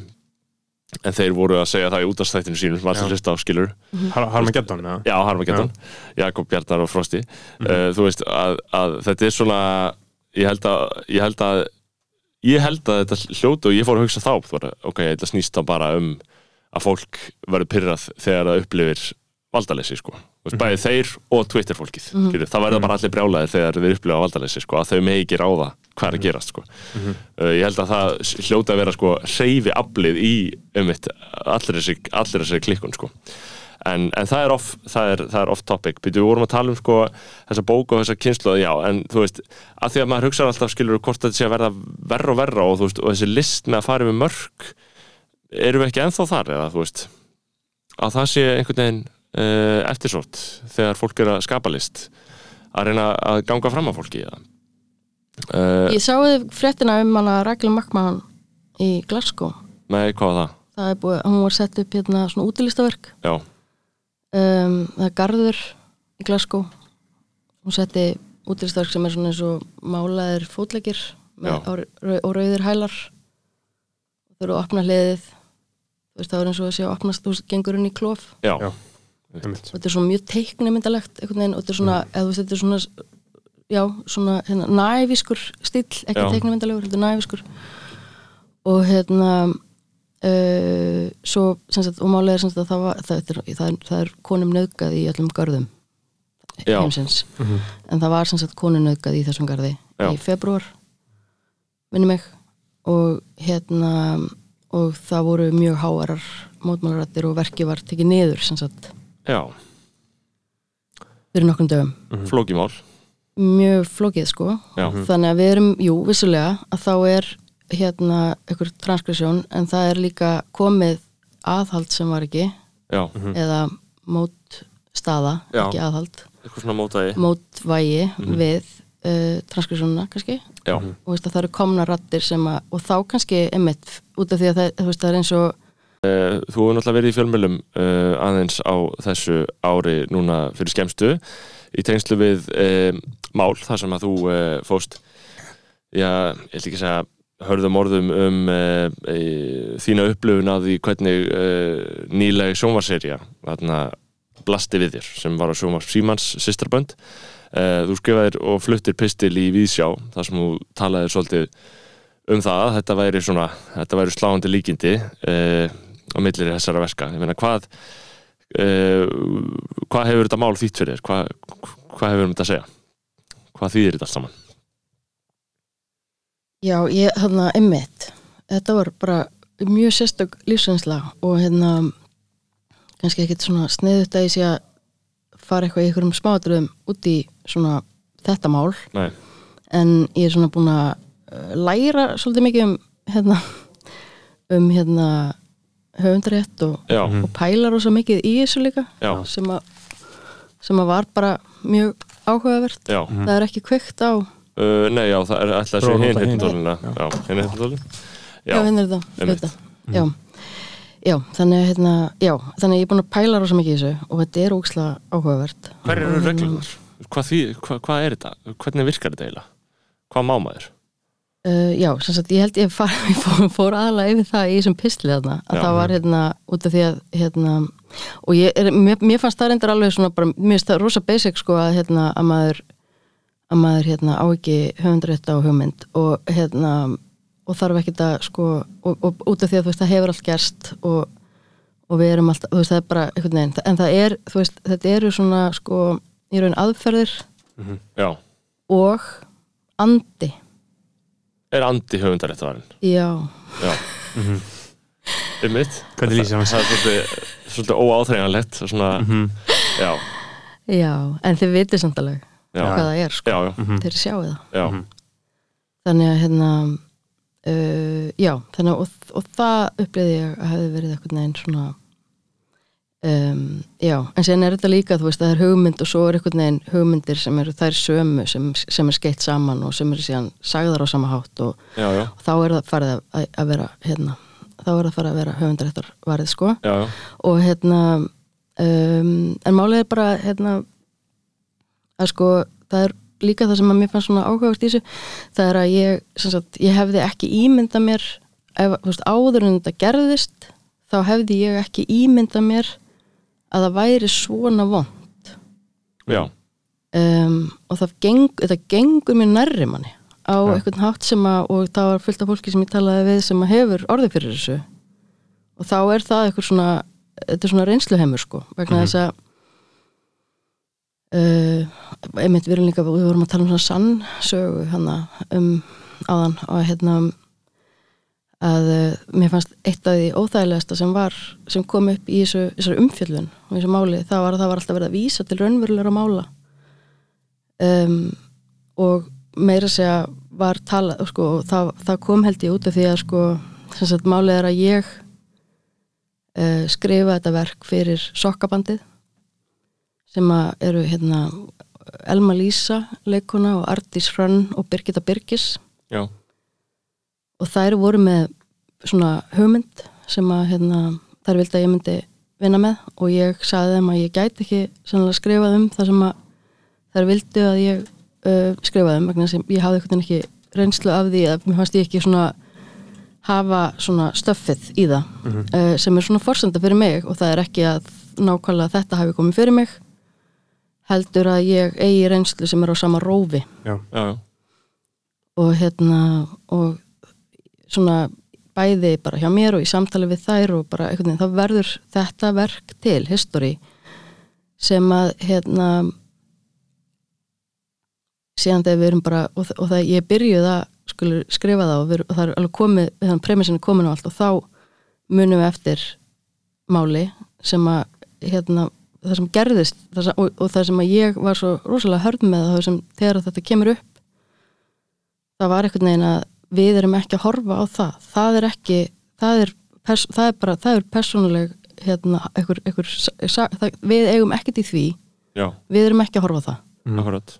en þeir voru að segja það í útastættinu sínum sem allir Já. hlust á skilur Har, Harmageddon, eða? Já, Harmageddon, Jakob Bjarnar og Frosti. Uh, þú veist að, að þetta er svona ég held að ég held að, ég held að þetta hljótu og ég fór að hugsa þá veist, ok, þetta snýst þá bara um að fólk verður pyrrað þegar það upplifir valdalessi sko. Þú veist, bæði þeir og Twitter fólkið mm það verður bara allir brjálæðir þegar þeir upplifa valdalessi sko, að þau megi ekki ráða hvað er að gerast sko. uh, ég held að það hljóti að vera sko reyfi aflið í um mitt allir þessi, klikkun sko. En, en það er off, það er, það er off topic. Við vorum að tala um sko þessa bók og þessa kynslu já, en þú veist, að því að maður hugsa alltaf skilur hvort þetta sé að verða verra og verra og, þú veist, og þessi list með að fara yfir mörg erum við ekki ennþá þar eða þú veist að það sé einhvern veginn uh, eftirsótt þegar fólk er að skapa list að reyna að ganga fram á fólki eða uh, Ég sáði fréttina um hana Ragnar Makman í Glasgow. Með hvað var það? það er búið, hún var sett upp hérna svona útilistaverk Já, um, það er Garður í Glasgow. Hún setti útilistaverk sem er svona eins og málaðir rau- og rauðir hælar. Þau eru að opna hliðið. Þú veist það er eins og að sé að opnast þú gengur inn í klof. Já, Já. Þetta er svona mjög veginn og þetta er svona, eða þú veist, þetta er svona já, svona hérna, næfiskur stíll, ekki þetta er næfiskur og hérna uh, svo, sagt, og málega er það, var, það, það, er, það, er, það er konum nöðgað í öllum görðum Já. heimsins. En það var sem sagt konum nöðgað í þessum garði Já. í februar minni mig. Og hérna og það voru mjög háarar mótmálarættir og verki var tekið niður sem sagt Já, fyrir nokkrum dögum. Flókimál mjög flókið sko. Já, þannig að við erum, jú, vissulega að þá er hérna einhver transkrissjón en það er líka komið aðhald sem var ekki. Já, eða mótstaða, Já. ekki aðhald. Eitthvað svona mótaði mótvægi við uh, transkrissjónuna kannski. Já, og veist að það eru komna rattir sem að og þá kannski einmitt út af því að það, þú veist, það er eins og Eh, Þú hefur náttúrulega verið í fjölmjölum uh, aðeins á þessu ári núna fyrir skemmstu í tengslu við uh, mál þar sem að þú uh, fóst já, ég ætla ekki að segja hörðum orðum um uh, e, þína upplöfun að því hvernig uh, nýlega sjónvarserja blasti við þér sem var á sjónvars Símans sýstrabönd uh, þú skrifaðir og fluttir pistil í Víðsjá þar sem þú talaðir svolítið um það að þetta væri svona þetta væri sláandi líkindi uh, á millir þessara verka. Ég meina hvað uh, hvað hefur þetta mál þýtt fyrir þér? Hvað, hvað hefur þetta að segja? Hvað þýðir þetta allt saman? Já, ég, hérna, einmitt. Þetta var bara mjög sérstök lífsreynsla og hérna kannski ekkit svona sniðut að ég sé að fara eitthvað í einhverjum smáatriðum út í svona þetta mál. Nei. en ég er svona búin að uh, læra svolítið mikið um hérna um hérna höfundarétt og, og pælar og svo mikið í þessu líka sem að sem að var bara mjög áhugavert já það er ekki kveikt á uh, nei, já, það er alltaf að hinn heitintólina já, hinn heitintólin já, já, hinn er þetta, einmitt. þetta. Já. já, þannig að hérna, já, þannig að ég er búin að pæla rosa mikið í þessu og þetta er ógislega áhugavert hver eru reglunar? Hvað, því, hvað, hvað er þetta? Hvernig virkar þetta eiginlega? Hvað má maður? Uh, Já, sem sagt, ég held ég far, fór, fór aðalega yfir það í þessum pistli þarna, að Já. það var hérna út af því að hérna, og ég er, mér, mér fannst það reyndar alveg svona bara, mér finnst það rosa basic sko að hérna, að maður að maður hérna á ekki höfundarétt á hugmynd og hérna og þarf ekki að sko og, og út af því að þú veist það hefur allt gerst og, og við erum alltaf, þú veist það er bara einhvern veginn, en það er, þú veist, þetta eru svona sko, í raun aðferðir Já, og andi, er andi höfundaréttavarinn? já. Já. Um mitt Hvernig lýsir hann Það er svolítið, svolítið óáþreifanlegt svona, já, já, en þið vitið samt alveg já, hvað það er, sko, já, já, þeir sjáu það. Já, þannig að hérna uh, já, þannig að og, og það upplýði ég að hefði verið eitthvað neginn svona um, já, en sen er þetta líka þú veist, það er hugmynd og svo er eitthvað neginn hugmyndir sem eru þær sömu sem, sem er skeitt saman og sem eru síðan sagðar á sama hátt og, já, já, og þá er það farið að, að vera hérna, þá er það farið að vera höfundaréttar varið sko. Já, og hérna um, en málið er bara hérna að sko það er líka það sem að mér fannst svona áhugavert í þessu það er að ég, sem sagt, ég hefði ekki ímyndað mér ef, þú veist, áður en þetta gerðist þá hefði ég ekki ímyndað mér að það væri svona vond já, um, og það geng, gengur mér nærri manni á Já. einhvern hátt sem að og það var fullt af fólki sem ég talaði við sem að hefur orðið fyrir þessu. Og þá er það eitthvað svona þetta er svona reynsluheimur sko vegna þess að uh, einmitt við erum líka við vorum að tala um svona sannsögu hana um áðan og hérna að uh, mér fannst eitt af því óþægilegasta sem var sem kom upp í þessu, þessu umfjöllun og þessu máli, það var að það var alltaf verið að vísa til raunverulegra mála. Um, og meira segja var talað sko, það, það kom held ég út af því að sko, sagt, málið er að ég uh, skrifa þetta verk fyrir sokkabandið sem að eru hérna Elma Lísa, leikona og Artís Hrönn og Birgitta Birgis. Já, og þær voru með svona hugmynd sem að hérna, þær vildi að ég myndi vinna með. Og ég sagði þeim að ég gæti ekki sannlega skrifað um það sem að þær vildi að ég uh, skrifaði um vegna sem ég hafði veginn ekki reynslu af því að mér fannst ég ekki svona hafa svona stöffið í það uh, sem er svona forsenda fyrir mig. Og það er ekki að nákvæmlega þetta hafi komið fyrir mig heldur að ég eigi reynslu sem er á sama rófi. Já, já, já, og hérna og svona bæði bara hjá mér og í samtali við þær og bara einhvern veginn, þá verður þetta verk til, history sem að hérna síðan þegar við erum bara og, og það ég byrjuð að skrifa það og, við, og það er alveg komið, þannig premissin er komin og allt og þá munum við eftir máli sem að hérna, það sem gerðist það sem, og, og það sem að ég var svo rosalega hörð með það sem þegar þetta kemur upp það var einhvern veginn að við erum ekki að horfa á það. Það er ekki það er, pers, það er bara, það er persónuleg hérna, einhver, sa- það, við eigum ekkert í því. Já, við erum ekki að horfa á það. Mm. akkurat.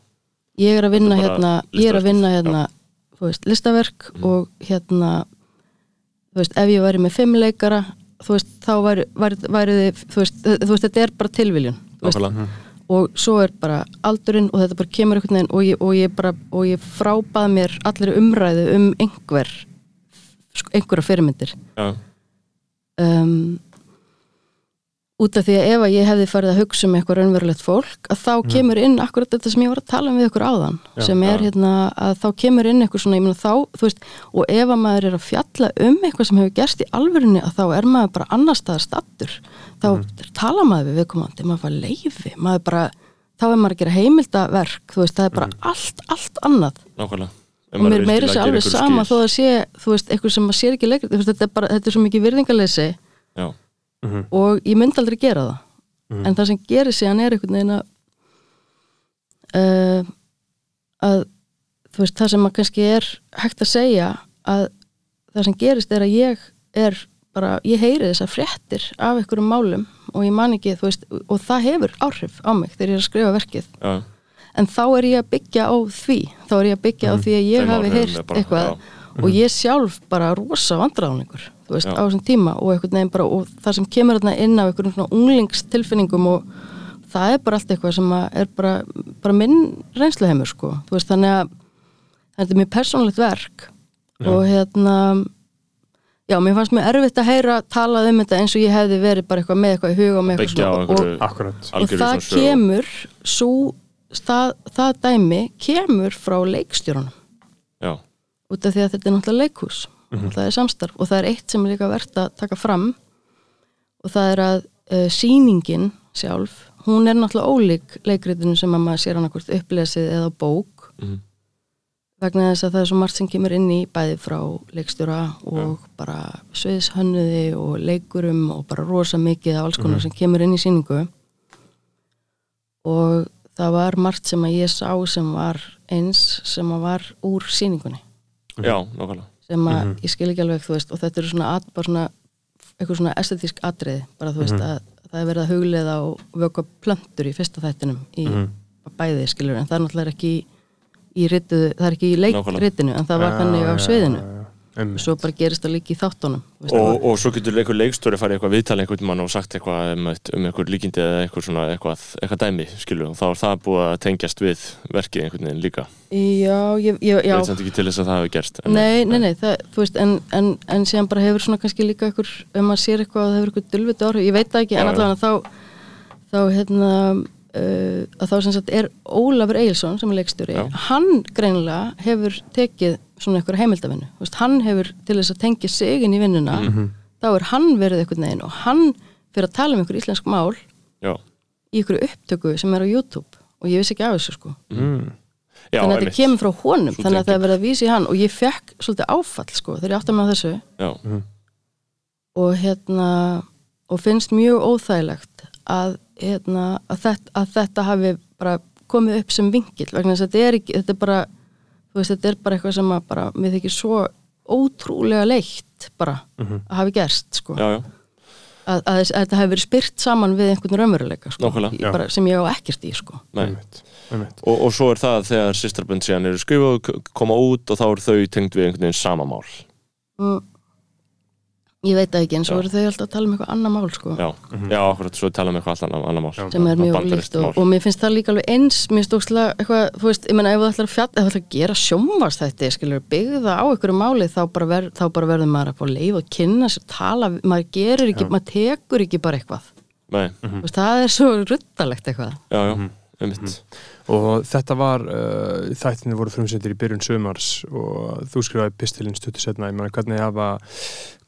Ég er að vinna er hérna ég er að vinna hérna þú veist, listaverk Mm. og hérna þú veist, ef ég væri með fimm leikara þú veist, þá væri, væri, væri þið þú veist, þú veist, þetta er bara tilviljun. Þú veist, Nákvæmlega. Og svo er bara aldurinn og þetta bara kemur einhvern veginn og ég, og ég bara, og ég frábað mér allir umræðu um einhver sko, einhverja fyrirmyndir. Já, um, út af því að ef að ég hefði farið að hugsa um eitthvað raunverulegt fólk að þá kemur inn akkurat þetta sem ég var að tala um við ykkur áðan Já, sem er já. hérna að þá kemur inn eitthvað svona, ég meina þá, þú veist og ef að maður er að fjalla um eitthvað sem hefur gerst í alvörunni að þá er maður bara annar staðar stattur, þá tala maður við viðkomandi, maður bara leifi maður bara, þá er maður að gera heimildaverk þú veist, það er bara allt, allt annað. Nákvæmlega. Og mér meira sér alveg sama skil. þó að sé, þú veist, eitthvað sem maður sér ekki veist, þetta er bara, þetta er svo mikið virðingaleysi já, Mhm. og ég myndi aldrei gera það Mhm. en það sem gerir síðan er einhvern veginn að uh, að þú veist, það sem að kannski er hægt að segja að það sem gerist er að ég er bara, ég heyri þessar fréttir af einhverjum málum og ég man ekki, þú veist, og það hefur áhrif á mig þegar ég er að skrifa verkið já, en þá er ég að byggja á því þá er ég að byggja á því að ég Þeim hafi heyrt eitthvað já. Og ég sjálf bara rosa vandræðanlegur þú veist, Já. á þessum tíma og einhvern veginn bara og það sem kemur þarna inn af einhverjum svona unglingstilfinningum og það er bara allt eitthvað sem er bara, bara minn reynsluheimur sko, þú veist, þannig að þetta er mjög persónlegt verk og hérna já, mér fannst mér erfitt að heyra talað um þetta eins og ég hefði verið bara eitthvað með eitthvað í huga og með á eitthvað svona og, og algjörðu það kemur svo, það, það dæmi kemur frá leikstjórunum já, út af því að þetta er náttúrulega leikhús. Það er samstarf og það er eitt sem er líka verðt að taka fram og það er að uh, sýningin sjálf, hún er náttúrulega ólík leikritinu sem að maður sér akkurt upplesið eða bók. Mhm. vegna þess að það er svo margt sem kemur inn í bæði frá leikstjóra og bara sviðshönnuði og leikurum og bara rosa mikið af alls konar sem kemur inn í sýningu. Og það var margt sem að ég sá sem var eins sem að var úr sýningunni já, nákvæmlega. Sem að ég skil ekki alveg þú veist og þetta eru svona, at, bara svona eitthvað svona estetísk atriði bara þú veist að það er verið að hugleiða og vöka plöntur í fyrsta þættinum í bæði skilur en það er náttúrulega ekki í, í rituðu, það er ekki í leikritinu en það var þannig á sviðinu um, svo bara gerist það líka í þáttunum þú veist, og, og svo getur einhver leikstóri farið eitthvað viðtali einhvern mann og sagt eitthvað um, um einhver líkindi eða eitthvað svona eitthvað, eitthvað dæmi skilur og þá er það búið að tengjast við verkið einhvern veginn líka. Já, ég, ég, ég já veit samt ekki til þess að það hefur gerst en- Nei, nei, nei, það, þú veist, en, en, en síðan bara hefur svona kannski líka ykkur, ef maður sér eitthvað að það hefur ykkur dulviti áhrif, ég veit það ekki, Já, en já. allavega þá, þá, hérna, uh, að þá sem sagt er Ólafur Egilson sem er leikstjóri, Já. hann greinilega hefur tekið svona þú veist, hann hefur til þess að tengja sig inn í vinnuna, Mhm. þá er hann verið einhvern veginn og hann fyrir að tala um ykkur íslensk mál já, í ykkur upptöku sem er á YouTube og ég vissi ekki af þessu sko. Mm, já, þannig að þetta kemur frá honum Sú þannig að það er verið að vísa í hann og ég fekk svolítið áfall sko þegar ég átti með þessu. Já, og hérna og finnst mjög óþægilegt að, hérna, að, þetta, að þetta hafi bara komið upp sem vingil vegna þess að þetta er ekki þetta er bara, þú veist, þetta er bara eitthvað sem að bara, mér þykir svo ótrúlega leitt bara að hafi gerst sko. Já, já, að, að, þess- að þetta hafi verið spyrt saman við einhvern raunveruleika sko, Nákvæmlega. Í- bara, sem ég á ekkert í sko. Nei. Einmitt. og, og svo er það þegar sýstrabönd síðan eru k- koma út og þá eru þau tengd við einhvern veginn sama mál. Mm, ég veit það ekki en svo Já. eru þau alltaf að tala um eitthvað annað mál sko. Já, já, akkurat, svo tala um eitthvað allt annað, annað mál sem er mjög ólíkt og, og mér finnst það líka alveg eins mér stókslega eitthvað, þú veist, ég menna ef þú ætlar að fjalla ef þú ætlar að gera sjónvars þetta skilur, byggða á einhverju máli þá bara, ver, þá bara verður maður að fá leið og kynna sér tala, maður gerir ekki, maður tekur ekki bara eitthvað. Nei, Þú veist, það er svo ruddalegt eitthvað. Já, já, Mhm. Einmitt. Og þetta var uh, þættinni voru frumsendir í byrjun sömars og þú skrifaði pistilinn stuttu setna ég meina hvernig hafa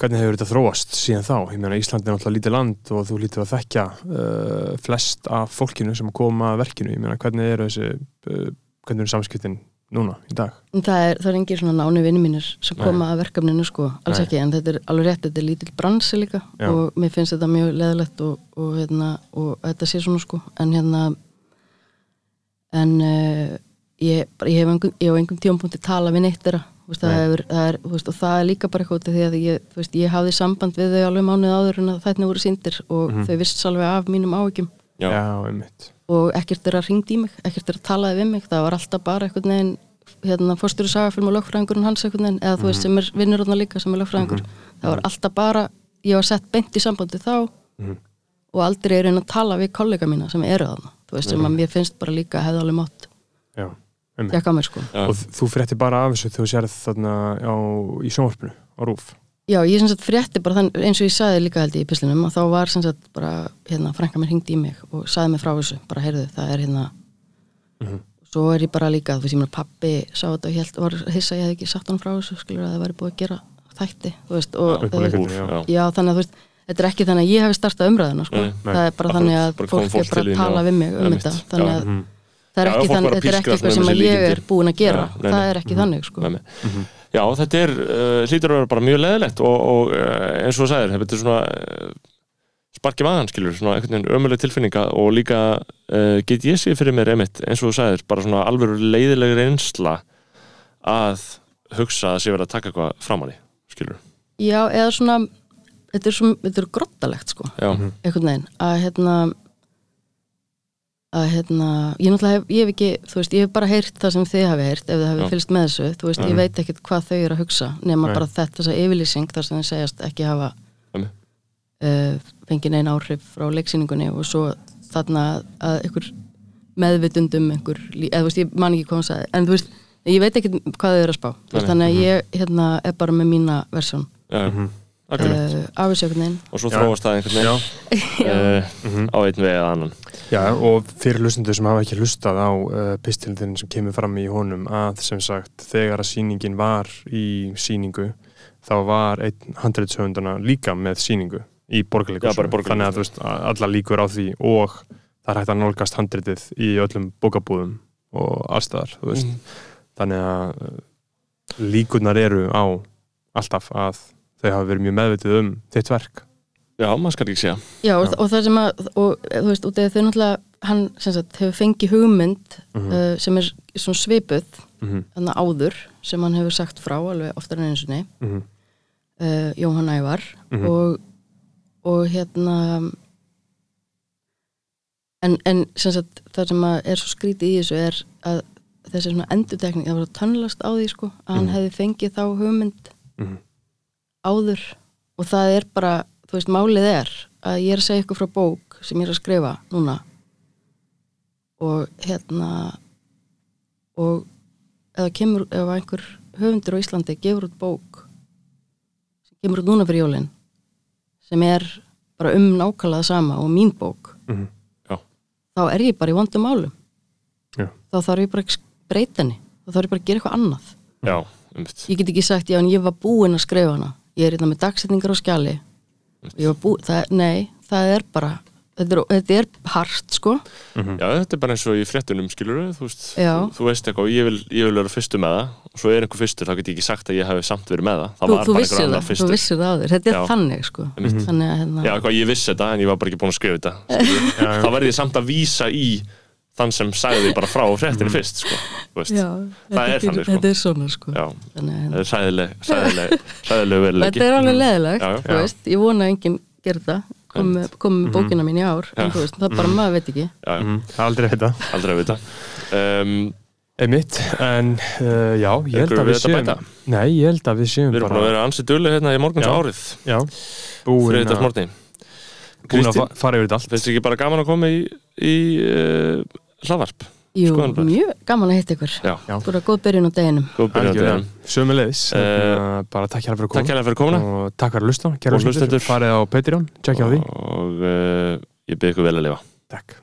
hvernig hefur þetta þróast síðan þá? Ég meina Ísland er náttúrulega lítið land og þú lítið að þekkja uh, flest af fólkinu sem koma að verkinu. Ég meina hvernig eru þessi uh, hvernig eru samskiptin núna í dag? Það er, það er engir svona náni vinni mínir sem Nei. koma að verkefninu sko, alls Nei. ekki, en þetta er alveg rétt, þetta er lítill bransi líka. Já. og mér finnst þetta mjög leðilegt og, og, hérna, og þetta sé svona sko, en hérna en uh, ég, bara- ég hef hef einhvern tímapunkti tala við neitt þeirra. Þú veist, það, Nei. er, það er, þú veist, og það er líka bara eitthvað því að ég, þú veist, ég hafði samband við þau alveg mánuð áður en að þættin voru síndir og Mhm. þau vist alveg af mínum áhyggjum. Já. einmitt. Og ekkert er að ringd í mig, ekkert er að talaði við mig. Það var alltaf bara einhvern veginn hérna, fórstjóri sagafilm og lögfræðingurinn hans einhvern veginn, eða þú veist sem er vinnur þarna líka sem er lögfræðingur, það var alltaf bara ég var sett beint í sambandi þá Mhm. og aldrei er einn að tala við kollega mína sem eru þarna, þú veist, sem að mér finnst bara líka hefði alveg mátt á mér sko. Já. og þú frétti bara af þessu þegar þú sérð þarna á, í sjónvarpinu á rúf Já, ég sem sagt frétti bara þann, eins og ég sagði líka held ég í pislinum og þá var sem sagt bara, hérna, frænka mér hringdi í mig og sagði mig frá þessu, bara heyrðu, það er hérna Mhm. svo er ég bara líka, þú veist, ég meina pappi sá þetta og hélt, var hissa að ég hef ekki sagt hann frá þessu skilur að það væri búið að gera þætti þú veist, og já. já. já, þannig að þú veist þetta er ekki þannig að ég hef startað umræðina sko. Nei, nei. það er bara Akkurat, þannig að bara fólk er bara að tala við mig um Einmitt, þetta þannig að Mhm. það er ekki, þannig, þetta er ekki eitthvað sem ég er búin að gera það er ekki þannig sko. Nei. Já, þetta er, uh, hlýtur að vera bara mjög leðilegt og, og uh, eins og þú sagðir, þetta er svona uh, sparki maðan, skilur, svona einhvern veginn ömuleg tilfinninga og líka uh, get ég séð fyrir mér einmitt, eins og þú sagðir, bara svona alveg leiðileg reynsla að hugsa að sé verið að taka eitthvað fram á því, skilur. já, eða svona þetta er, svo, þetta er grottalegt sko. Já, einhvern veginn að hérna að hérna ég náttúrulega hef, ég hef ekki, þú veist, ég hef bara heyrt það sem þið hafi heyrt, ef þið hafi fylgst með þessu þú veist, Já. ég veit ekkert hvað þau eru að hugsa nema Nei. bara þetta, þessa yfirlýsing þar sem þið segjast ekki hafa uh, fengið neina áhrif frá leiksýningunni og svo þarna að einhver meðvitundum einhver, lí- eða þú veist, ég man ekki hvað hún sagði en þú veist, ég veit ekkert hvað þau eru að spá þú veist, Nei. þannig að ég hérna er bara með mína versjón já, Mhm. akkurat. Uh, af þessu einhvern veginn Og svo þróast það einhvern veginn uh, mhm. á einn veg eða annan. Já, og fyrir hlustundur sem hafa ekki hlustað á uh, pistilin sem kemur fram í honum að sem sagt þegar að sýningin var í sýningu þá var einn handreitshöfundana líka með sýningu í Borgarleikhúsinu. þannig að þú veist, að alla líkur á því og það er hægt að nálgast handreitið í öllum bókabúðum og allstaðar, Mhm. þannig að uh, líkurnar eru á alltaf að þau hafa verið mjög meðvitið um þitt verk Já, maður skal ekki segja. Já, og, Já. og það sem að, og þú veist, út af þau náttúrulega, hann sem sagt hefur fengið hugmynd Mhm. uh, sem er svona svipuð, mm -hmm. þannig áður, sem hann hefur sagt frá alveg oftar en eins og nei, Mm -hmm. uh, Jóhann Ævar, Mhm. og, og hérna, en, en sem sagt það sem að er svo skrítið í þessu er að þessi svona endutekning, það var að tönnlast á því sko, að hann Mhm. hefði fengið þá hugmynd Mhm. Áður og það er bara, þú veist, málið er að ég er að segja ykkur frá bók sem ég er að skrifa núna. Og hérna og eða kemur, ef einhver höfundur á Íslandi gefur út bók sem kemur út núna fyrir jólin sem er bara um það sama og mín bók Mhm. þá er ég bara í vondum málum. Já. þá þarf ég bara að breyta henni. Þá þarf ég bara að gera eitthvað annað. Já, ég get ekki sagt, já en ég var búin að skrifa hana ég er hérna með dagsetningar á skjali. Og ég var búin, það, nei það er bara, þetta er, þetta er hart sko, Já, þetta er bara eins og í fréttunum, skilur þú veist, þú, þú veist eitthvað, ég vil, ég vil vera fyrstu með það og svo er einhver fyrstur, þá get ég ekki sagt að ég hef samt verið með það, það þú, var þú bara einhver annar það þú fyrstur. vissir það á þér, þetta er Já. þannig sko. Einmitt. þannig að hérna, Já, eitthvað, ég vissi þetta en ég var bara ekki búin að skrifa þetta þá verði ég samt að vísa í þann sem sagði því bara frá fréttinni fyrst sko, þú veist, já, Það þetta er þannig, sko. þetta er svona sko. Já, það hérna, er sæðileg sæðileg, sæðileg veruleiki. Þetta er alveg leðilegt ég vona að enginn gerir það. Kom með, kom með bókina mín í ár en veist, það er bara maður veit ekki. Já, Mhm. Það er aldrei að heita aldrei að vita. Um, Einmitt, en uh, já, ég held að við þetta séum? Nei, ég held að við séum við erum búin að vera ansið dulli hérna í morguns árið. þriðdags að, morgni búin að fara yfir þetta allt. Finnst þér ekki bara gaman að koma í, í uh, hlaðvarp Jú, mjög gaman að hitta ykkur. Bara góð byrjun á deginum. Góð byrjandi Algjörlega, sömulegis Eh, bara takk hérna fyrir að takk koma. hérlega fyrir komuna. Og takk fyrir að lusta, kæra hlustendur. farið á Patreon, tjekkja á því. Og uh, ég byrð ykkur vel að lifa. Takk